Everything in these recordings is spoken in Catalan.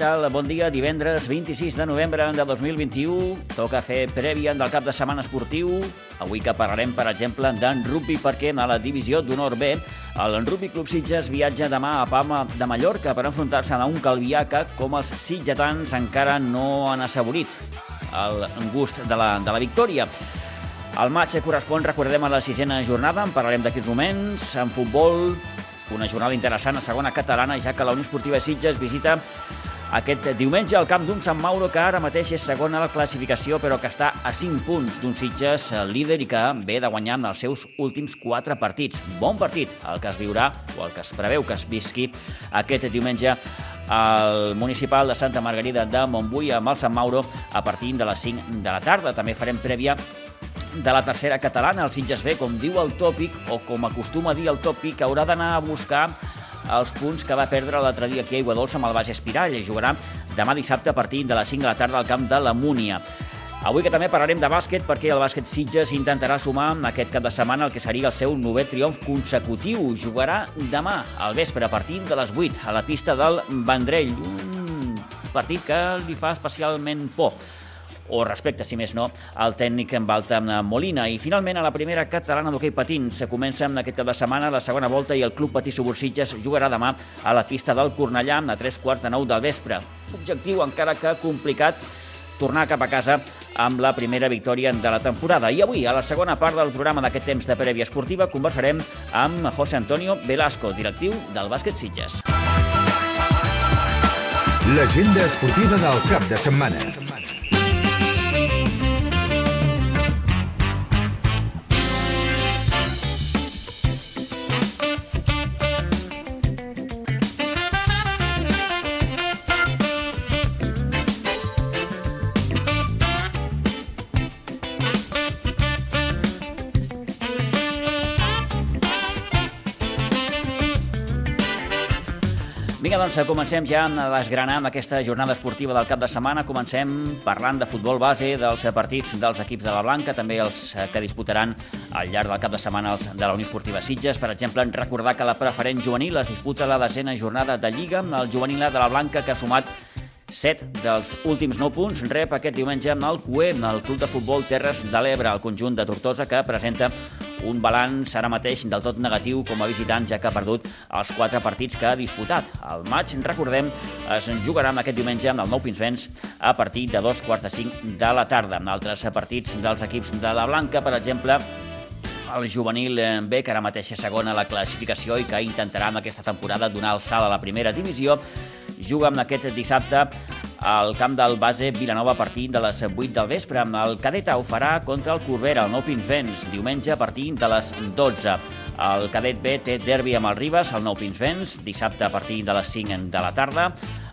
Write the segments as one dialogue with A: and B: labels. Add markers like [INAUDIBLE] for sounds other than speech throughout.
A: Tal? Bon dia, divendres 26 de novembre de 2021. Toca fer prèvia del cap de setmana esportiu. Avui que parlarem, per exemple, d'en rugby perquè a la divisió d'honor B el Rugby Club Sitges viatja demà a Palma de Mallorca per enfrontar-se a un Calvià que, com els sitgetans, encara no han assaborit el gust de la, de la victòria. El maig correspon, recordem, a la sisena jornada, en parlarem d'aquests moments, en futbol, una jornada interessant a segona catalana, ja que la Unió Esportiva Sitges visita aquest diumenge al camp d'un Sant Mauro que ara mateix és segona a la classificació però que està a 5 punts d'un Sitges líder i que ve de guanyar en els seus últims 4 partits. Bon partit el que es viurà o el que es preveu que es visqui aquest diumenge al municipal de Santa Margarida de Montbui amb el Sant Mauro a partir de les 5 de la tarda. També farem prèvia de la tercera catalana, el Sitges B, com diu el tòpic, o com acostuma a dir el tòpic, haurà d'anar a buscar els punts que va perdre l'altre dia aquí a Iguadols amb el Base Espirall i jugarà demà dissabte a partir de les 5 de la tarda al camp de la Múnia. Avui que també parlarem de bàsquet perquè el bàsquet Sitges intentarà sumar aquest cap de setmana el que seria el seu novè triomf consecutiu. Jugarà demà al vespre a partir de les 8 a la pista del Vendrell. Un partit que li fa especialment por o respecte, si més no, al tècnic en Balta Molina. I finalment, a la primera catalana d'hoquei patins, se comença amb aquest cap de setmana la segona volta i el Club Patí Subursitges jugarà demà a la pista del Cornellà a tres quarts de nou del vespre. Objectiu, encara que complicat, tornar cap a casa amb la primera victòria de la temporada. I avui, a la segona part del programa d'aquest temps de prèvia esportiva, conversarem amb José Antonio Velasco, directiu del bàsquet Sitges.
B: L'agenda esportiva del cap de setmana.
A: Doncs, comencem ja a desgranar amb aquesta jornada esportiva del cap de setmana. Comencem parlant de futbol base, dels partits dels equips de la Blanca, també els que disputaran al llarg del cap de setmana els de la Unió Esportiva Sitges. Per exemple, recordar que la preferent juvenil es disputa la desena jornada de Lliga, el juvenil de la Blanca que ha sumat 7 dels últims 9 punts rep aquest diumenge amb el CUE, el Club de Futbol Terres de l'Ebre, el conjunt de Tortosa, que presenta un balanç ara mateix del tot negatiu com a visitant, ja que ha perdut els quatre partits que ha disputat. El maig, recordem, es jugarà aquest diumenge amb el nou Pinsbens a partir de dos quarts de cinc de la tarda. En altres partits dels equips de la Blanca, per exemple, el juvenil B, que ara mateix és segona a la classificació i que intentarà en aquesta temporada donar el salt a la primera divisió, juga amb aquest dissabte al camp del base Vilanova a partir de les 8 del vespre. El cadeta ho farà contra el Corbera, el Nou Pinsbens, diumenge a partir de les 12. El cadet B té derbi amb el Ribes, el Nou Pinsbens, dissabte a partir de les 5 de la tarda.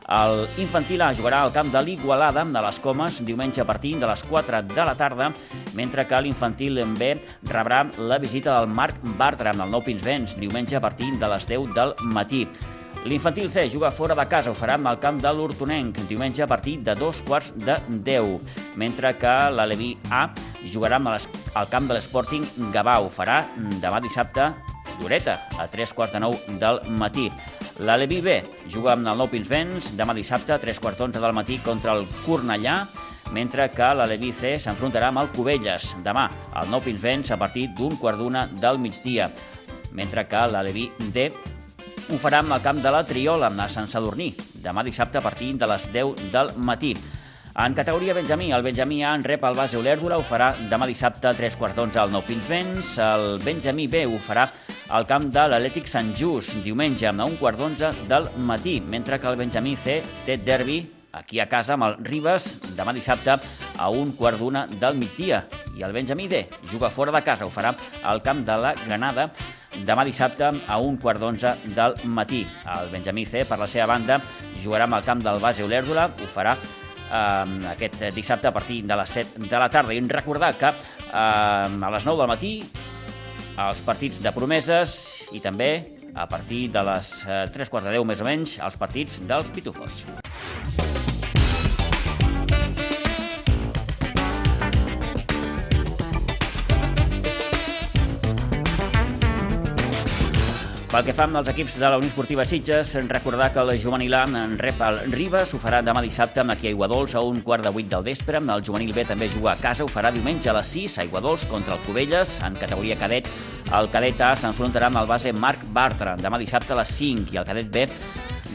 A: El infantil A jugarà al camp de l'Igualada de les Comes diumenge a partir de les 4 de la tarda, mentre que l'infantil B rebrà la visita del Marc Bartra amb el Nou Pinsbens diumenge a partir de les 10 del matí. L'infantil C juga fora de casa, ho farà amb el camp de l'Hortonenc, diumenge a partir de dos quarts de 10, mentre que l'Aleví A jugarà amb el camp de l'Sporting Gavà, ho farà demà dissabte d'Horeta, a tres quarts de nou del matí. L'Aleví B juga amb el Nou Pinsbens demà dissabte a tres quarts d'onze del matí contra el Cornellà, mentre que l'Aleví C s'enfrontarà amb el Cubelles demà al Nou Pinsbens a partir d'un quart d'una del migdia, mentre que l'Aleví D ho farà amb el camp de la Triola, a Sant Sadurní, demà dissabte a partir de les 10 del matí. En categoria Benjamí, el Benjamí A en rep el base Olèrdula, ho farà demà dissabte a 3 quarts d'onze al Nou Pinsbens. El Benjamí B ho farà al camp de l'Atlètic Sant Just, diumenge a un quart d'onze del matí, mentre que el Benjamí C té derbi aquí a casa amb el Ribes demà dissabte a un quart d'una del migdia. I el Benjamí D juga fora de casa, ho farà al camp de la Granada demà dissabte a un quart d'onze del matí. El Benjamí C, per la seva banda, jugarà amb el camp del base Olèrdula, ho farà eh, aquest dissabte a partir de les 7 de la tarda. I recordar que eh, a les 9 del matí els partits de promeses i també a partir de les eh, 3 quarts de 10 més o menys els partits dels Pitufos. Pel que fa als equips de la Unió Esportiva Sitges, recordar que el juvenil A en rep el Ribes, ho farà demà dissabte amb aquí a Iguadols a un quart de vuit del vespre. El juvenil B també juga a casa, ho farà diumenge a les 6 a Iguadols contra el Cubelles. En categoria cadet, el cadet A s'enfrontarà amb el base Marc Bartra demà dissabte a les 5 i el cadet B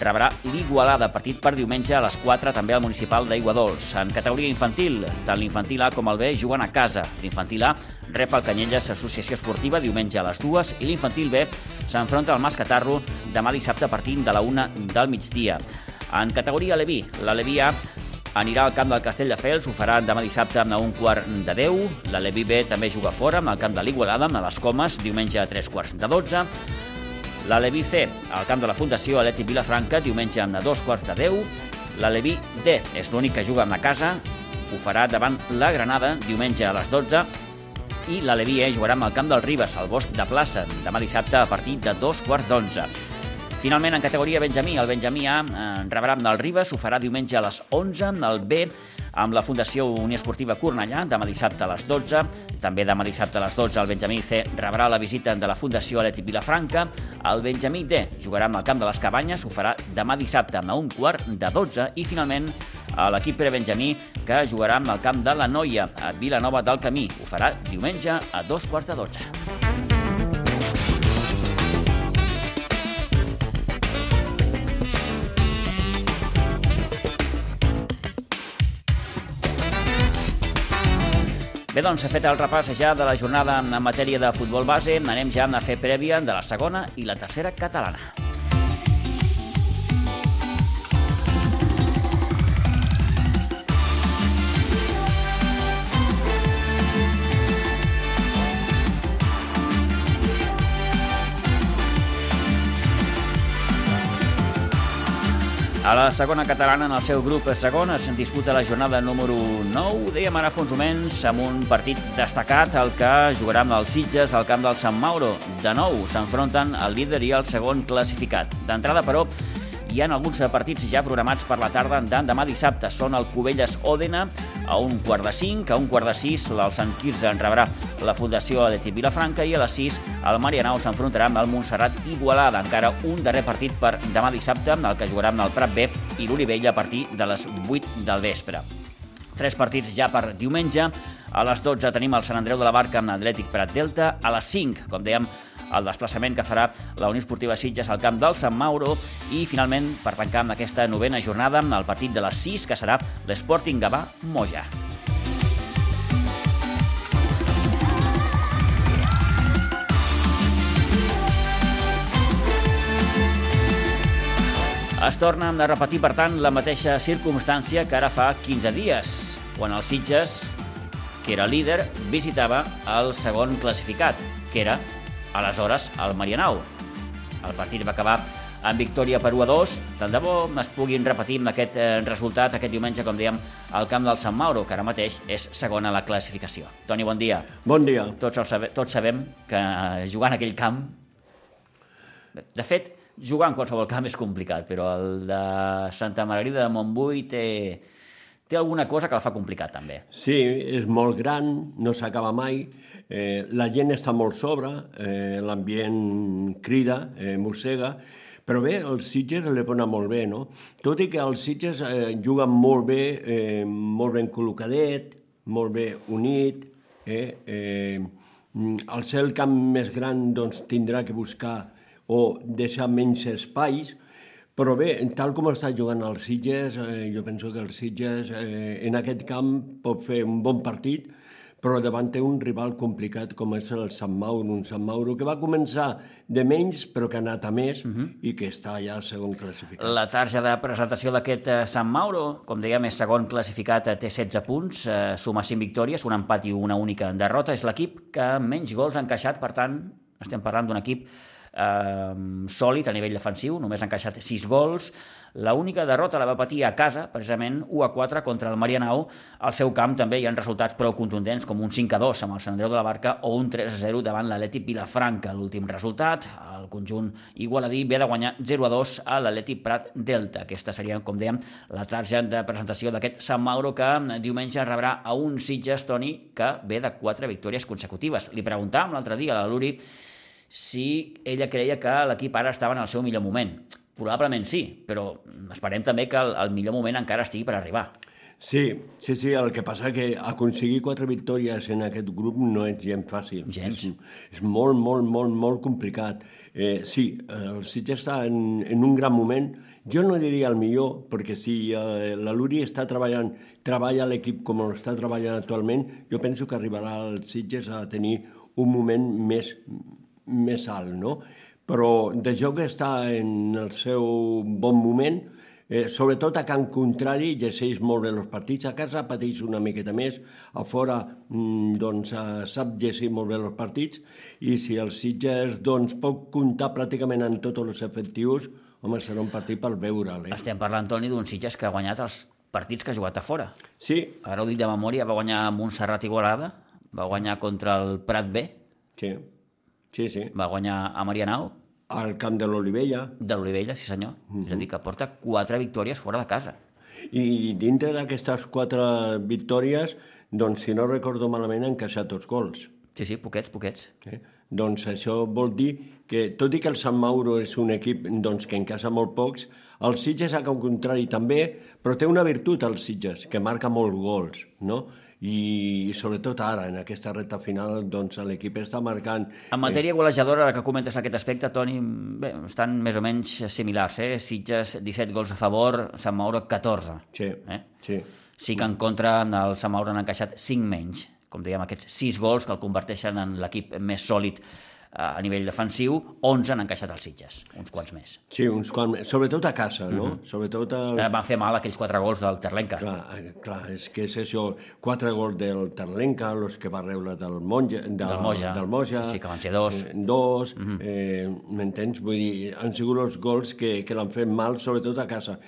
A: rebrà l'Igualada, partit per diumenge a les 4, també al municipal d'Aiguadols. En categoria infantil, tant l'infantil A com el B juguen a casa. L'infantil A rep el Canyelles Associació Esportiva diumenge a les 2 i l'infantil B s'enfronta al Mas Catarro demà dissabte a partir de la 1 del migdia. En categoria Leví, la Leví A anirà al camp del Castelldefels, ho farà demà dissabte a un quart de 10. La Leví B també juga fora, amb el camp de l'Igualada, a les Comes, diumenge a 3 quarts de 12. La Leví C, al camp de la Fundació Atlètic Vilafranca, diumenge amb dos quarts de 10. La Leví D és l'únic que juga amb la casa, ho farà davant la Granada, diumenge a les 12. I la Leví E jugarà amb el camp del Ribes, al Bosc de Plaça, demà dissabte a partir de dos quarts d'onze. Finalment, en categoria Benjamí, el Benjamí A eh, rebrà amb el Ribes, ho farà diumenge a les 11, el B amb la Fundació Unió Esportiva Cornellà, demà dissabte a les 12. També demà dissabte a les 12 el Benjamí C rebrà la visita de la Fundació Atlètic Vilafranca. El Benjamí D jugarà amb el camp de les Cabanyes, ho farà demà dissabte a un quart de 12. I finalment l'equip Pere Benjamí que jugarà amb el camp de la Noia a Vilanova del Camí. Ho farà diumenge a dos quarts de 12. Bé, doncs, fet el repàs ja de la jornada en matèria de futbol base, anem ja a fer prèvia de la segona i la tercera catalana. A la segona catalana, en el seu grup segon, es disputa la jornada número 9. Dèiem ara fa uns moments amb un partit destacat, el que jugarà amb els Sitges al camp del Sant Mauro. De nou s'enfronten el líder i el segon classificat. D'entrada, però, hi ha alguns partits ja programats per la tarda demà dissabte. Són el Cubelles Òdena a un quart de cinc, a un quart de sis el Sant Quirze en rebrà la Fundació Atlètic Vilafranca i a les 6 el Marianao s'enfrontarà amb el Montserrat Igualada. Encara un darrer partit per demà dissabte, el que jugarà amb el Prat B i l'Olivella a partir de les 8 del vespre. Tres partits ja per diumenge. A les 12 tenim el Sant Andreu de la Barca amb l'Atlètic Prat Delta. A les 5, com dèiem, el desplaçament que farà la Unió Esportiva Sitges al camp del Sant Mauro i finalment per tancar amb aquesta novena jornada el partit de les 6 que serà l'Sporting Gavà Moja. Es torna a repetir, per tant, la mateixa circumstància que ara fa 15 dies, quan el Sitges, que era líder, visitava el segon classificat, que era aleshores al Marianao. El partit va acabar amb victòria per 1 a 2. Tant de bo es puguin repetir amb aquest eh, resultat aquest diumenge, com dèiem, al camp del Sant Mauro, que ara mateix és segona a la classificació. Toni, bon dia.
C: Bon dia.
A: Tots, sabe, tots sabem que eh, jugar en aquell camp... De fet, jugar en qualsevol camp és complicat, però el de Santa Margarida de Montbui té, té alguna cosa que el fa complicat, també.
C: Sí, és molt gran, no s'acaba mai, Eh, la gent està molt sobre, eh, l'ambient crida, eh, mossega, però bé, els Sitges li ponen molt bé, no? Tot i que els Sitges eh, juguen molt bé, eh, molt ben col·locadet, molt bé unit, eh, eh, al ser el camp més gran doncs, tindrà que buscar o deixar menys espais, però bé, tal com està jugant els Sitges, eh, jo penso que els Sitges eh, en aquest camp pot fer un bon partit, però davant té un rival complicat com és el Sant Mauro, un Sant Mauro que va començar de menys però que ha anat a més uh mhm. -huh. i que està ja segon classificat.
A: La tarja de presentació d'aquest eh, Sant Mauro, com dèiem, és segon classificat, eh, té 16 punts, eh, suma 5 victòries, un empat i una única derrota. És l'equip que menys gols ha encaixat, per tant, estem parlant d'un equip eh, sòlid a nivell defensiu, només ha encaixat 6 gols. La única derrota la va patir a casa, precisament 1 a 4 contra el Marianao. Al seu camp també hi ha resultats prou contundents, com un 5 a 2 amb el Sant Andreu de la Barca o un 3 a 0 davant l'Atlètic Vilafranca. L'últim resultat, el conjunt igualadí ve de guanyar 0 a 2 a l'Atlètic Prat Delta. Aquesta seria, com dèiem, la tarja de presentació d'aquest Sant Mauro que diumenge rebrà a un Sitges Toni que ve de 4 victòries consecutives. Li preguntàvem l'altre dia a la Luri si ella creia que l'equip ara estava en el seu millor moment. Probablement sí, però esperem també que el, el millor moment encara estigui per arribar.
C: Sí, sí, sí, el que passa que aconseguir quatre victòries en aquest grup no és gens fàcil.
A: Gens.
C: És, és molt, molt, molt, molt complicat. Eh, sí, el Sitges està en, en un gran moment. Jo no diria el millor, perquè si eh, la Luri està treballant, treballa l'equip com ho està treballant actualment, jo penso que arribarà el Sitges a tenir un moment més, més alt, no? Però de joc està en el seu bon moment, Eh, sobretot a Can Contrari llegeix molt bé els partits, a casa pateix una miqueta més, a fora mm, doncs, eh, sap llegir molt bé els partits i si el Sitges doncs, pot comptar pràcticament en tots els efectius, home, serà un partit per veure'l. Eh?
A: Estem parlant, Toni, d'un Sitges que ha guanyat els partits que ha jugat a fora.
C: Sí,
A: Ara ho dic de memòria, va guanyar Montserrat Igualada, va guanyar contra el Prat B,
C: sí, sí, sí.
A: va guanyar a Marianao,
C: Al camp de l'Olivella,
A: de l'Olivella, sí senyor. És a dir, que porta quatre victòries fora de casa.
C: i dintre d'aquestes quatre victòries, doncs, si no recordo malament, han encaixat tots gols.
A: Sí, sí, poquets, poquets.
C: Eh? Doncs això vol dir que, tot i que el Sant Mauro és un equip doncs, que encaixa molt pocs, el Sitges, al contrari, també, però té una virtut el Sitges, que marca molts gols, no? I, sobretot ara, en aquesta recta final, doncs l'equip està marcant...
A: En matèria golejadora, ara que comentes aquest aspecte, Toni, bé, estan més o menys similars, eh? Sitges, 17 gols a favor, Sant Mauro, 14.
C: Sí,
A: Eh?
C: sí.
A: Sí que en contra el Sant Mauro han encaixat 5 menys, com dèiem, aquests 6 gols que el converteixen en l'equip més sòlid eh, a nivell defensiu, 11 han encaixat els Sitges, uns quants més.
C: Sí, uns quants... més. Sobretot a casa, no? Sobretot el...
A: Eh, van fer mal aquells 4 gols del Terlenca.
C: Clar, eh, clar, és que és això, quatre gols del Terlenca, els que va rebre del Monja, de,
A: Del Moja.
C: del Moja
A: Sí, sí, que van ser dos.
C: eh, dos, eh, m'entens? Vull dir, han sigut els gols que, que l'han fet mal, sobretot a casa.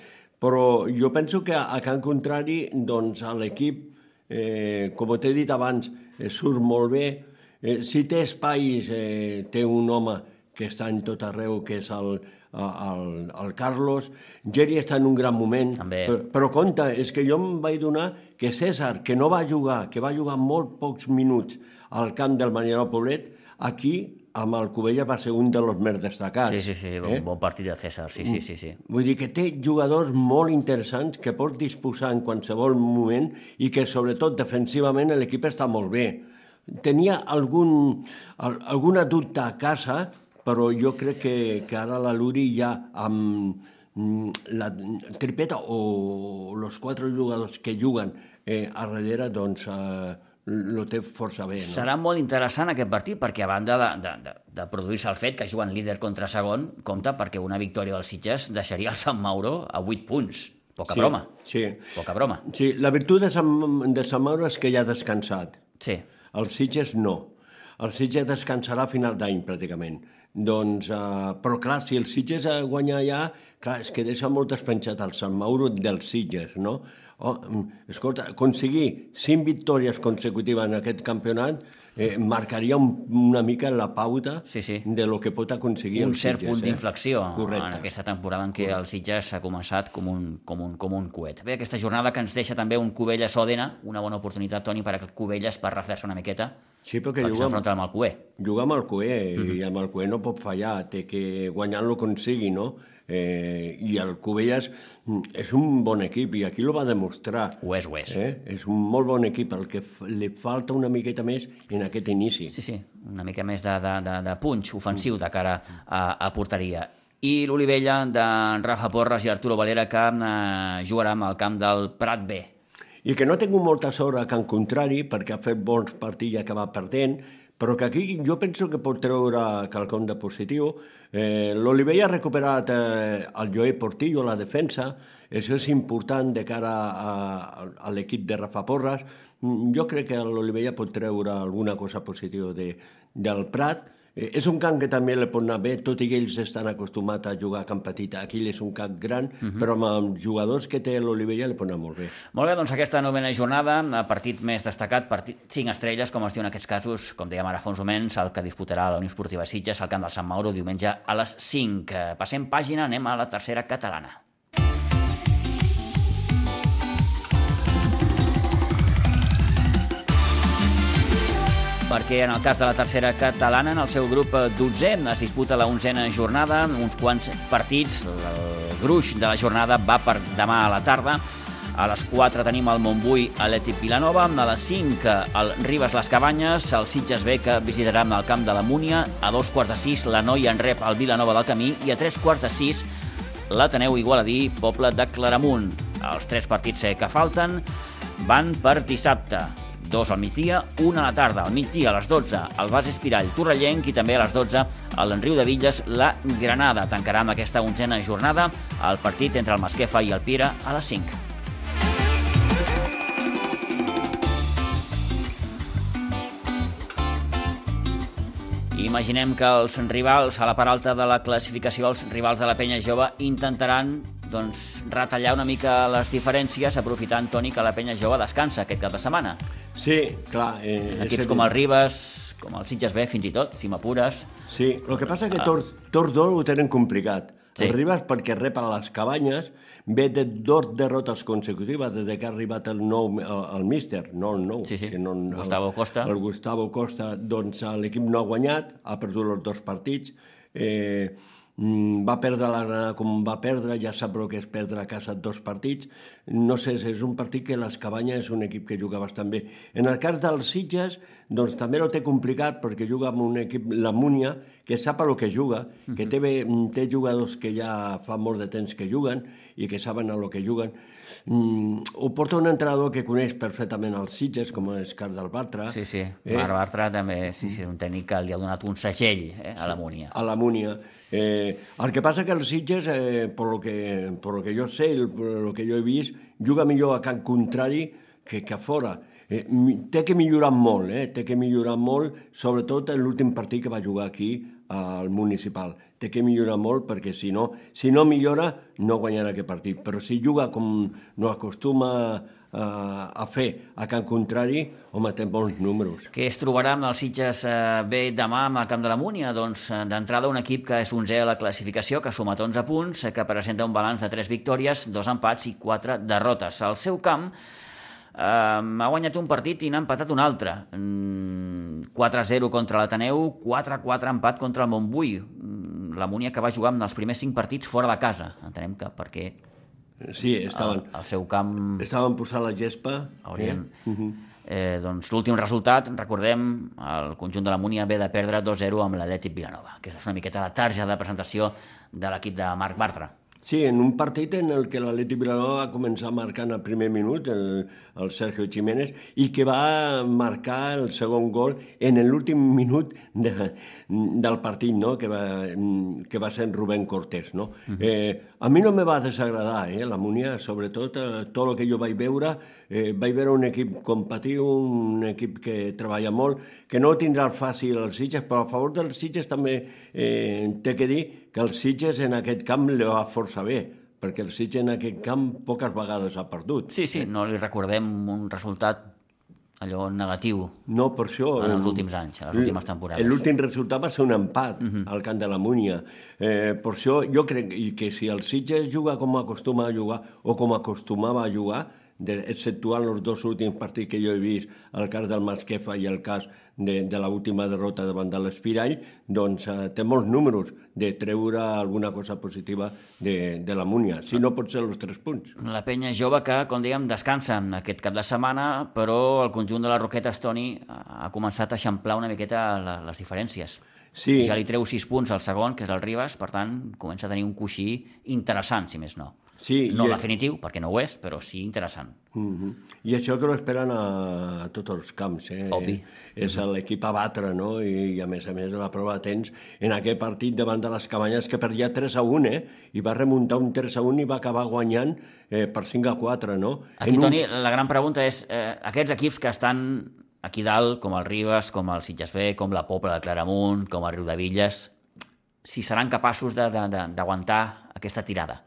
C: Però jo penso que a Can Contrari, doncs, l'equip, eh, com t'he dit abans, eh, surt molt bé. Eh, si té espais, eh, té un home que està en tot arreu, que és el, el, el Carlos. Geri està en un gran moment.
A: També.
C: Però, però compte, és que jo em vaig donar que César, que no va jugar, que va jugar molt pocs minuts al camp del Mariano Poblet, aquí, amb el Covella, va ser un dels més destacats.
A: Sí, sí, sí, un
C: Eh?
A: bon partit de César, sí, sí, sí. sí.
C: Vull dir que té jugadors molt interessants que pot disposar en qualsevol moment i que, sobretot, defensivament l'equip està molt bé. Tenia algun, al, alguna dubte a casa, però jo crec que, que ara la Luri ja amb mm, la tripeta o els quatre jugadors que juguen eh, a darrere, doncs, eh, lo té força bé. No?
A: Serà molt interessant aquest partit perquè a banda de, de, de, de produir-se el fet que juguen líder contra segon, compta perquè una victòria dels Sitges deixaria el Sant Mauro a 8 punts. Poca
C: Sí,
A: broma.
C: Sí.
A: Poca broma.
C: Sí, la virtut de Sant, de Sant Mauro és que ja ha descansat.
A: Sí.
C: El Sitges no. El Sitges descansarà a final d'any, pràcticament. Doncs, uh, però clar, si el Sitges eh, guanya ja, clar, és que deixa molt despenjat el Sant Mauro del Sitges, no? Oh, mm, escolta, aconseguir cinc victòries consecutives en aquest campionat eh, marcaria un, una mica la pauta
A: Sí, sí.
C: de lo que pot aconseguir
A: un
C: el
A: cert
C: Sitges.
A: punt
C: eh?
A: d'inflexió
C: Correcte.
A: en aquesta temporada en què el Sitges s'ha començat com un, com, un, com un coet. Bé, aquesta jornada que ens deixa també un Cubelles-Òdena, una bona oportunitat, Toni, per a Cubelles per refer-se una miqueta,
C: Sí, perquè
A: perquè
C: juga amb,
A: s'enfronta amb el Cué.
C: juga amb el Cué i amb el Cué no pot fallar, té que guanyar-lo com sigui, no? Eh, I el Cubelles mm, és un bon equip i aquí lo va demostrar.
A: Ho és, ho és.
C: Eh? És un molt bon equip, el que li falta una miqueta més en aquest inici.
A: Sí, sí, una mica més de, de, de, de punx ofensiu de cara a, a porteria. I l'Olivella de Rafa Porres i Arturo Valera que eh, jugarà amb el camp del Prat B.
C: I que no ha tingut molta sort a Can Contrari perquè ha fet bons partits i ha acabat perdent, però que aquí jo penso que pot treure quelcom de positiu. Eh, L'Olivella ha recuperat eh, el Joé Portillo, la defensa, això és important de cara a, a, a l'equip de Rafa Porras. Mm, Jo crec que l'Olivella pot treure alguna cosa positiva de, del Prat, és un camp que també li pot anar bé, tot i que ells estan acostumats a jugar a camp petit. Aquí és un camp gran, però amb jugadors que té l'Olivella li pot anar molt bé.
A: Molt bé, doncs aquesta novena jornada, eh, partit més destacat, partit 5 estrelles, com es diu en aquests casos, com dèiem ara fa uns moments, el que disputarà la Unió Esportiva Sitges al camp del Sant Mauro diumenge a les 5. Eh, Passem pàgina, anem a la tercera catalana. Perquè en el cas de la tercera catalana, en el seu grup 12 es disputa la onzena jornada, uns quants partits, el gruix de la jornada va per demà a la tarda, a les 4 tenim el Montbui Atlètic Vilanova, a les 5 el Ribes Les Cabanyes, el Sitges B que visitarà el camp de la Múnia, a dos quarts de 6 la Noia en rep al Vilanova del Camí i a tres quarts de 6 l'Ateneu Igualadí, Poble de Claramunt. Els tres partits que falten van per dissabte. Dos al migdia, una a la tarda. Al migdia, a les 12, el Bas Espirall Torrellenc i també a les 12, a l'Enriu de Villes, la Granada. Tancarà amb aquesta onzena jornada el partit entre el Masquefa i el Pira a les 5. Imaginem que els rivals a la part alta de la classificació, els rivals de la penya jove, intentaran doncs, retallar una mica les diferències aprofitant, Toni, que la penya jove descansa aquest cap de setmana.
C: Sí, clar. Eh,
A: Equips com el Ribes, com el Sitges B, fins i tot, si m'apures.
C: Sí, el que passa és que ah. tots tor dos ho tenen complicat. Sí. El Ribes perquè rep a les cabanyes, ve de dos derrotes consecutives des que ha arribat el nou el, el míster, no el nou,
A: sí, sí.
C: sinó el,
A: Gustavo Costa.
C: El Gustavo Costa, doncs l'equip no ha guanyat, ha perdut els dos partits, eh, va perdre la Granada com va perdre, ja sap el que és perdre a casa dos partits. No sé, és un partit que les Cabanyes és un equip que juga bastant bé. En el cas dels Sitges, doncs també no té complicat perquè juga amb un equip, la Múnia, que sap el que juga, que té, té jugadors que ja fa molt de temps que juguen i que saben a lo que juguen. Mm, ho porta un entrenador que coneix perfectament els Sitges, com és del Bartra.
A: Sí, sí, eh? Marc Bartra també sí, sí, és un tècnic que li ha donat un segell eh, a la Múnia.
C: A la Múnia. Eh, el que passa que els Sitges, eh, per, lo que, per lo que jo sé, per lo que jo he vist, juga millor a Can Contrari que, que a fora Eh, té que millorar molt, eh? té que millorar molt, sobretot en l'últim partit que va jugar aquí al municipal. Té que millorar molt perquè si no, si no millora no guanyarà aquest partit. Però si juga com no acostuma a, a fer a Can Contrari, home, té bons números.
A: Què es trobarà amb els Sitges eh, B demà amb el Camp de la Múnia? Doncs eh, d'entrada un equip que és 11 a la classificació, que suma 11 punts, que presenta un balanç de 3 victòries, 2 empats i 4 derrotes. Al seu camp Um, ha guanyat un partit i n'ha empatat un altre. Um, 4-0 contra l'Ateneu, 4-4 empat contra el Montbui. Um, la Múnia que va jugar en els primers 5 partits fora de casa. Entenem que perquè
C: sí, estaven,
A: el, el seu camp...
C: Estaven posant la gespa.
A: Hauríem... Eh? Uh -huh. eh, doncs l'últim resultat, recordem, el conjunt de la Múnia ve de perdre 2-0 amb l'Atlètic Vilanova, que és una miqueta la tarja de presentació de l'equip de Marc Bartra.
C: Sí, en un partit en el que l'Atlètic Vilanova va començar marcant el primer minut, el, el Sergio Jiménez, i que va marcar el segon gol en l'últim minut de, del partit, no? que, va, que va ser en Rubén Cortés. No? Uh -huh. eh, a mi no me va desagradar eh, la Múnia, sobretot eh, tot el que jo vaig veure, eh, vaig veure un equip competiu, un equip que treballa molt, que no tindrà fàcil els Sitges, però a favor dels Sitges també eh, té que dir que el Sitges en aquest camp li va força bé, perquè el Sitges en aquest camp poques vegades ha perdut.
A: Sí, sí, no li recordem un resultat allò negatiu
C: no, per això,
A: en els últims anys, en les últimes temporades.
C: L'últim resultat va ser un empat uh -huh. al camp de la Múnia. Eh, per això jo crec que si el Sitges juga com acostuma a jugar o com acostumava a jugar, de, exceptuant els dos últims partits que jo he vist, el cas del Masquefa i el cas de, de l'última derrota davant de l'Espirall, doncs eh, té molts números de treure alguna cosa positiva de, de la Múnia, si no pot ser els tres punts.
A: La penya jove que, com dèiem, descansa aquest cap de setmana, però el conjunt de la Roqueta Estoni ha començat a eixamplar una miqueta les diferències. Sí. Ja li treu sis punts al segon, que és el Ribas, per tant, comença a tenir un coixí interessant, si més no.
C: Sí,
A: no i... definitiu, perquè no ho és, però sí interessant.
C: Uh -huh. I això que l'esperen a, a tots els camps. Eh?
A: Obvi.
C: És uh -huh. l'equip a batre, no? I, I a més a més la prova de temps en aquell partit davant de les cabanyes que perdia 3 a 1, eh? I va remuntar un 3 a 1 i va acabar guanyant eh, per 5 a 4, no?
A: Aquí, en Toni, un... la gran pregunta és, eh, aquests equips que estan aquí dalt, com el Ribes, com el Sitges B, com la Pobla de Claramunt, com el Riu de Villes, si seran capaços d'aguantar aquesta tirada?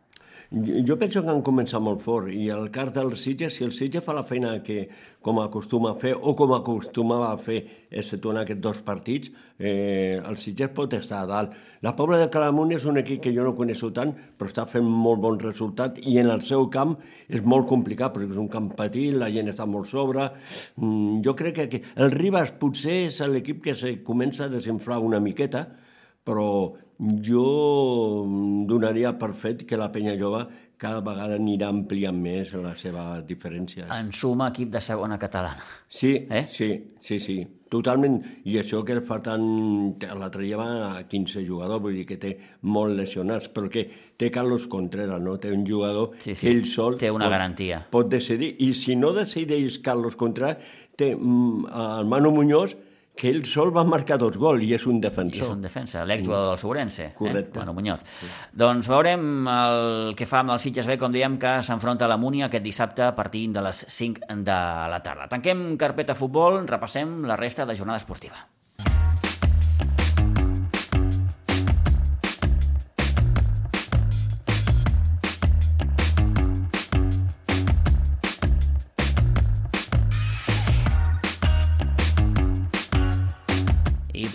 C: Jo penso que han començat molt fort i el cas del Sitges, si el Sitges fa la feina que com acostuma a fer o com acostumava a fer excepte en aquests dos partits, eh, el Sitges pot estar a dalt. La Pobla de Calamunt és un equip que jo no coneixo tant, però està fent molt bon resultat i en el seu camp és molt complicat perquè és un camp petit, la gent està molt sobre. Mm, jo crec que el Ribas potser és l'equip que se comença a desinflar una miqueta, però jo donaria per fet que la penya jove cada vegada anirà ampliant més la seva diferència.
A: En suma, equip de segona catalana.
C: Sí,
A: Eh?
C: sí, sí, sí, totalment. I això que fa tant... L'altre dia va a 15 jugadors, vull dir que té molt lesionats, però que té Carlos Contreras, no? Té un jugador
A: Sí, sí,
C: que ell sol...
A: té una
C: pot,
A: garantia.
C: Pot decidir. I si no decideix Carlos Contreras, té mm, el Manu Muñoz, que ell sol va marcar dos gols i és un
A: I és
C: defensor.
A: un defensa, l'exjugador del Sobrense.
C: Correcte.
A: Eh? Manu Muñoz. Doncs veurem el que fa amb el Sitges B, com diem, que s'enfronta a la Múnia aquest dissabte a partir de les 5 de la tarda. Tanquem carpeta futbol, repassem la resta de jornada esportiva.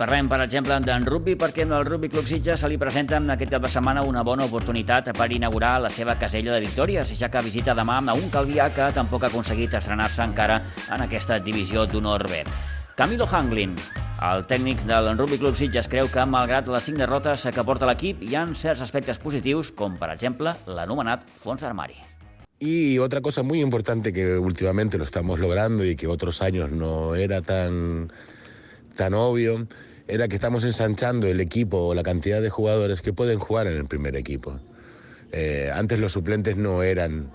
A: Parlem, per exemple, d'en rugby, perquè al Rugby Club Sitges se li presenta en aquest cap de setmana una bona oportunitat per inaugurar la seva casella de victòries, ja que visita demà a un Calvià que tampoc ha aconseguit estrenar-se encara en aquesta divisió d'honor B. Camilo Hanglin, el tècnic del Rugby Club Sitges, creu que, malgrat les cinc derrotes que porta l'equip, hi ha certs aspectes positius, com, per exemple, l'anomenat fons d'armari.
D: Y otra cosa muy importante que últimamente lo estamos logrando y que otros años no era tan, tan obvio, era que estamos ensanchando el equipo o la cantidad de jugadores que pueden jugar en el primer equipo. Eh, antes los suplentes no eran,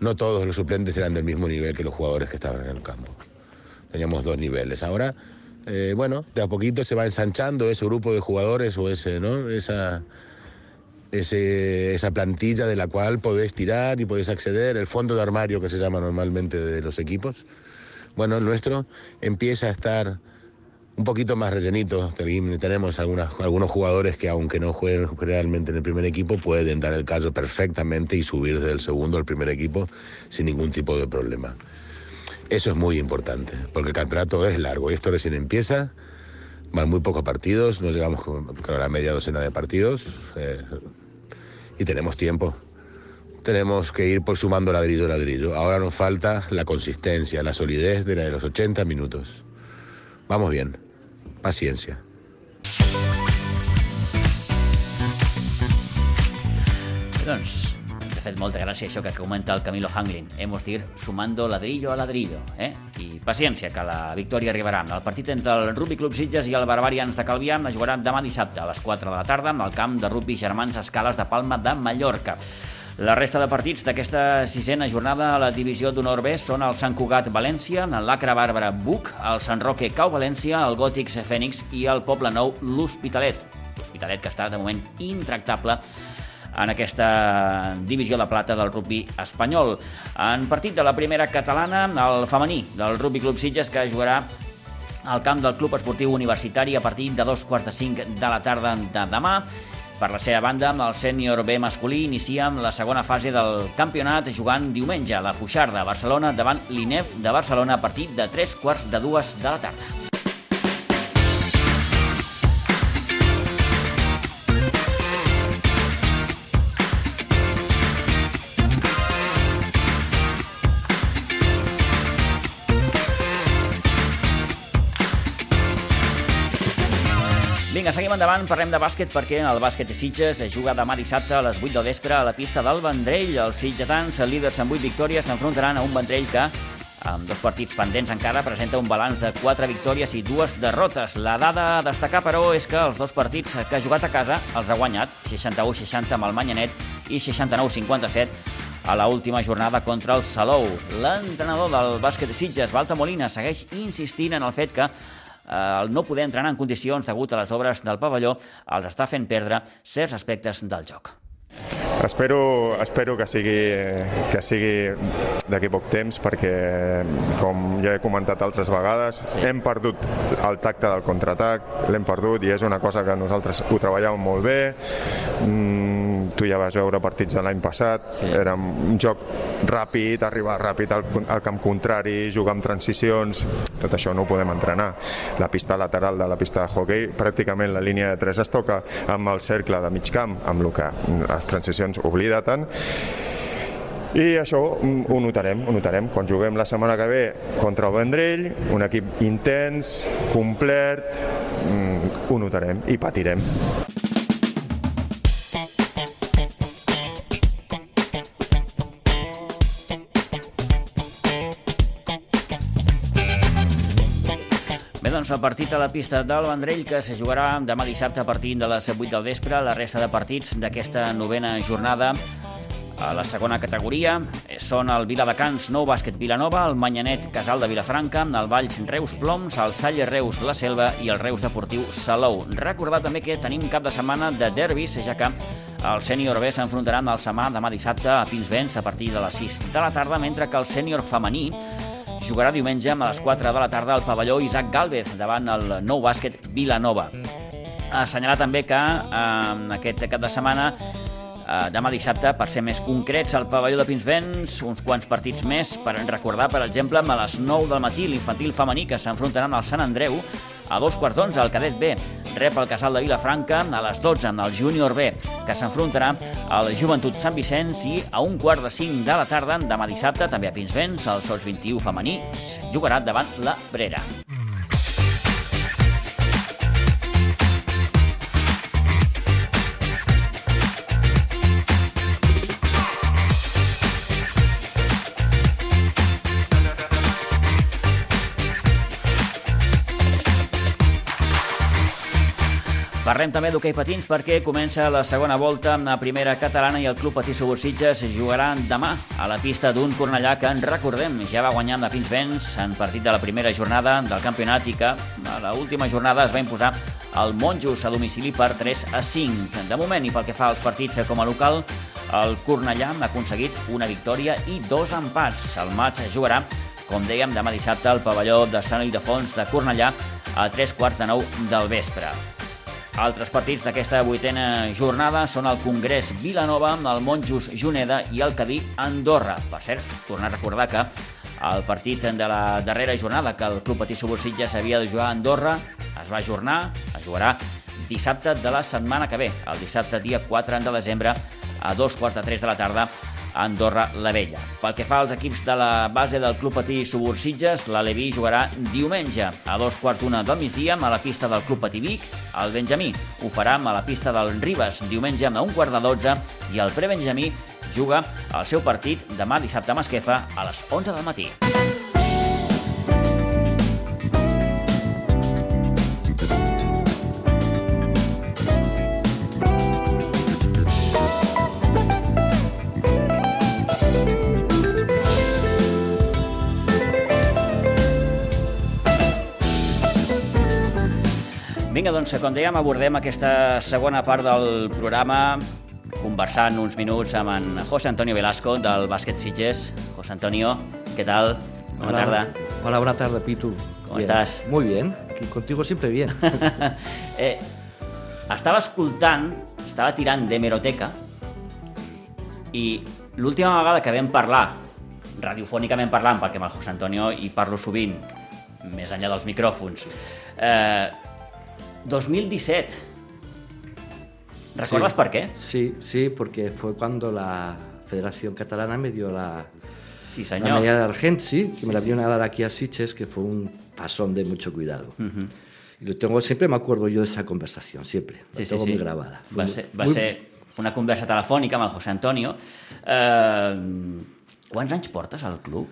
D: no todos los suplentes eran del mismo nivel que los jugadores que estaban en el campo. Teníamos dos niveles. Ahora, eh, bueno, de a poquito se va ensanchando ese grupo de jugadores o ese, ¿no? Esa, ese- esa plantilla de la cual podés tirar y podés acceder, el fondo de armario que se llama normalmente de los equipos. Bueno, el nuestro empieza a estar un poquito más rellenito. Ten- Tenemos algunas, algunos jugadores que aunque no jueguen realmente en el primer equipo, pueden dar el caso perfectamente y subir del segundo al primer equipo sin ningún tipo de problema. Eso es muy importante, porque el campeonato es largo y esto recién empieza. Van muy pocos partidos, no llegamos con la media docena de partidos eh, y tenemos tiempo. Tenemos que ir por sumando ladrillo a ladrillo. Ahora nos falta la consistencia, la solidez de la de los 80 minutos. Vamos bien, paciencia.
A: Doncs, de fet, molta gràcia això que comenta el Camilo Hanglin. Hemos de ir sumando ladrillo a ladrillo, eh? I paciència, que la victòria arribarà. El partit entre el Rugby Club Sitges i el Barbarians de Calvià es jugarà demà dissabte a les 4 de la tarda al camp de rugby Germans Escales de Palma de Mallorca. La resta de partits d'aquesta sisena jornada a la divisió d'honor B són el Sant Cugat València, l'Acre Bàrbara Buc, el Sant Roque Cau València, el Gòtics Fènix i el Poble Nou l'Hospitalet. L'Hospitalet que està de moment intractable en aquesta divisió de plata del rugby espanyol. En partit de la primera catalana, el femení del Rugby Club Sitges que jugarà al camp del Club Esportiu Universitari a partir de dos quarts de cinc de la tarda de demà. Per la seva banda, el sènior B masculí inicia amb la segona fase del campionat jugant diumenge a la Fuixarda, Barcelona, davant l'INEF de Barcelona a partir de tres quarts de dues de la tarda. Seguim endavant, parlem de bàsquet perquè el bàsquet de Sitges es juga demà dissabte a les 8 del vespre a la pista del Vendrell. Els sitgetans, líders amb 8 victòries, s'enfrontaran a un Vendrell que, amb dos partits pendents encara, presenta un balanç de 4 victòries i dues derrotes. La dada a destacar, però, és que els dos partits que ha jugat a casa els ha guanyat 61-60 amb el Manyanet i 69-57 a la última jornada contra el Salou. L'entrenador del bàsquet de Sitges, Balta Molina, segueix insistint en el fet que el no poder entrenar en condicions degut a les obres del pavelló els està fent perdre certs aspectes del joc.
E: Espero, espero que sigui, que sigui d'aquí poc temps perquè, com ja he comentat altres vegades, sí. hem perdut el tacte del contraatac, l'hem perdut i és una cosa que nosaltres ho treballàvem molt bé. Mm, tu ja vas veure partits de l'any passat, sí. era un joc ràpid, arribar ràpid al, al camp contrari, jugar amb transicions, tot això no ho podem entrenar. La pista lateral de la pista de hockey, pràcticament la línia de 3 es toca amb el cercle de mig camp, amb el que les transicions oblida tant, i això ho notarem, ho notarem. Quan juguem la setmana que ve contra el Vendrell, un equip intens, complet, mm, ho notarem i patirem.
A: Doncs el partit a la pista del Vendrell que se jugarà demà dissabte a partir de les 8 del vespre. La resta de partits d'aquesta novena jornada a la segona categoria són el Viladecans Nou Bàsquet Vilanova, el Manyanet Casal de Vilafranca, el Valls Reus Ploms, el Salle Reus La Selva i el Reus Deportiu Salou. Recordar també que tenim cap de setmana de derbis, ja que el sènior B s'enfrontarà amb el Samà demà dissabte a Pinsbens a partir de les 6 de la tarda, mentre que el sènior femení jugarà diumenge a les 4 de la tarda al pavelló Isaac Galvez davant el Nou Bàsquet Vilanova. Assenyalar també que eh, aquest cap de setmana eh, demà dissabte, per ser més concrets, al pavelló de Pinsbens, uns quants partits més per recordar, per exemple, a les 9 del matí l'infantil femení que s'enfrontaran al Sant Andreu, a dos quarts d'onze el cadet B rep el casal de Vilafranca, a les 12 amb el júnior B, que s'enfrontarà al Joventut Sant Vicenç i a un quart de cinc de la tarda, demà dissabte, també a Pinsbens, el Sots 21 femení jugarà davant la Brera. Parlem també d'hoquei patins perquè comença la segona volta amb la primera catalana i el Club Patí Subursitges jugaran demà a la pista d'un Cornellà que, en recordem, ja va guanyar amb la Pinsbens en partit de la primera jornada del campionat i que a l'última jornada es va imposar el Monjos a domicili per 3 a 5. De moment, i pel que fa als partits com a local, el Cornellà ha aconseguit una victòria i dos empats. El maig jugarà, com dèiem, demà dissabte al pavelló de Sant Ildefons de Cornellà a tres quarts de nou del vespre. Altres partits d'aquesta vuitena jornada són el Congrés Vilanova, el Monjos Juneda i el Cadí Andorra. Per cert, tornar a recordar que el partit de la darrera jornada que el Club Patí Subursitja s'havia de jugar a Andorra es va ajornar, es jugarà dissabte de la setmana que ve, el dissabte dia 4 de desembre a dos quarts de tres de la tarda a Andorra la Vella. Pel que fa als equips de la base del Club Patí Subursitges, la Leví jugarà diumenge a dos quarts d'una del migdia a la pista del Club Patí Vic. El Benjamí ho farà a la pista del Ribes diumenge a un quart de dotze i el Prebenjamí juga el seu partit demà dissabte a Masquefa a les 11 del matí. Vinga, doncs, com dèiem, abordem aquesta segona part del programa conversant uns minuts amb en José Antonio Velasco del Bàsquet Sitges. José Antonio, ¿qué tal? Buena
F: Hola.
A: tarde.
F: Hola, buenas tardes, Pitu.
A: ¿Cómo
F: Bien.
A: estás?
F: Muy bien. Aquí contigo siempre bien. [LAUGHS]
A: eh, estava escoltant, estava tirant d'hemeroteca i l'última vegada que vam parlar, radiofònicament parlant, perquè amb el José Antonio hi parlo sovint, més enllà dels micròfons, eh, 2017. ¿Recuerdas
F: Sí.
A: por qué?
F: Sí, sí, porque fue cuando la Federación Catalana me dio la,
A: Sí,
F: la
A: senyor.
F: medalla de Argent, sí, que me la vieron a dar aquí a Siches, que fue un pasón de mucho cuidado. Y lo tengo, siempre me acuerdo yo de esa conversación, siempre. La
A: Sí, sí,
F: tengo
A: sí.
F: muy grabada. Fue
A: Va
F: muy-
A: ser, va
F: muy-
A: ser una conversa telefònica amb el José Antonio. Eh, quants anys portes al club?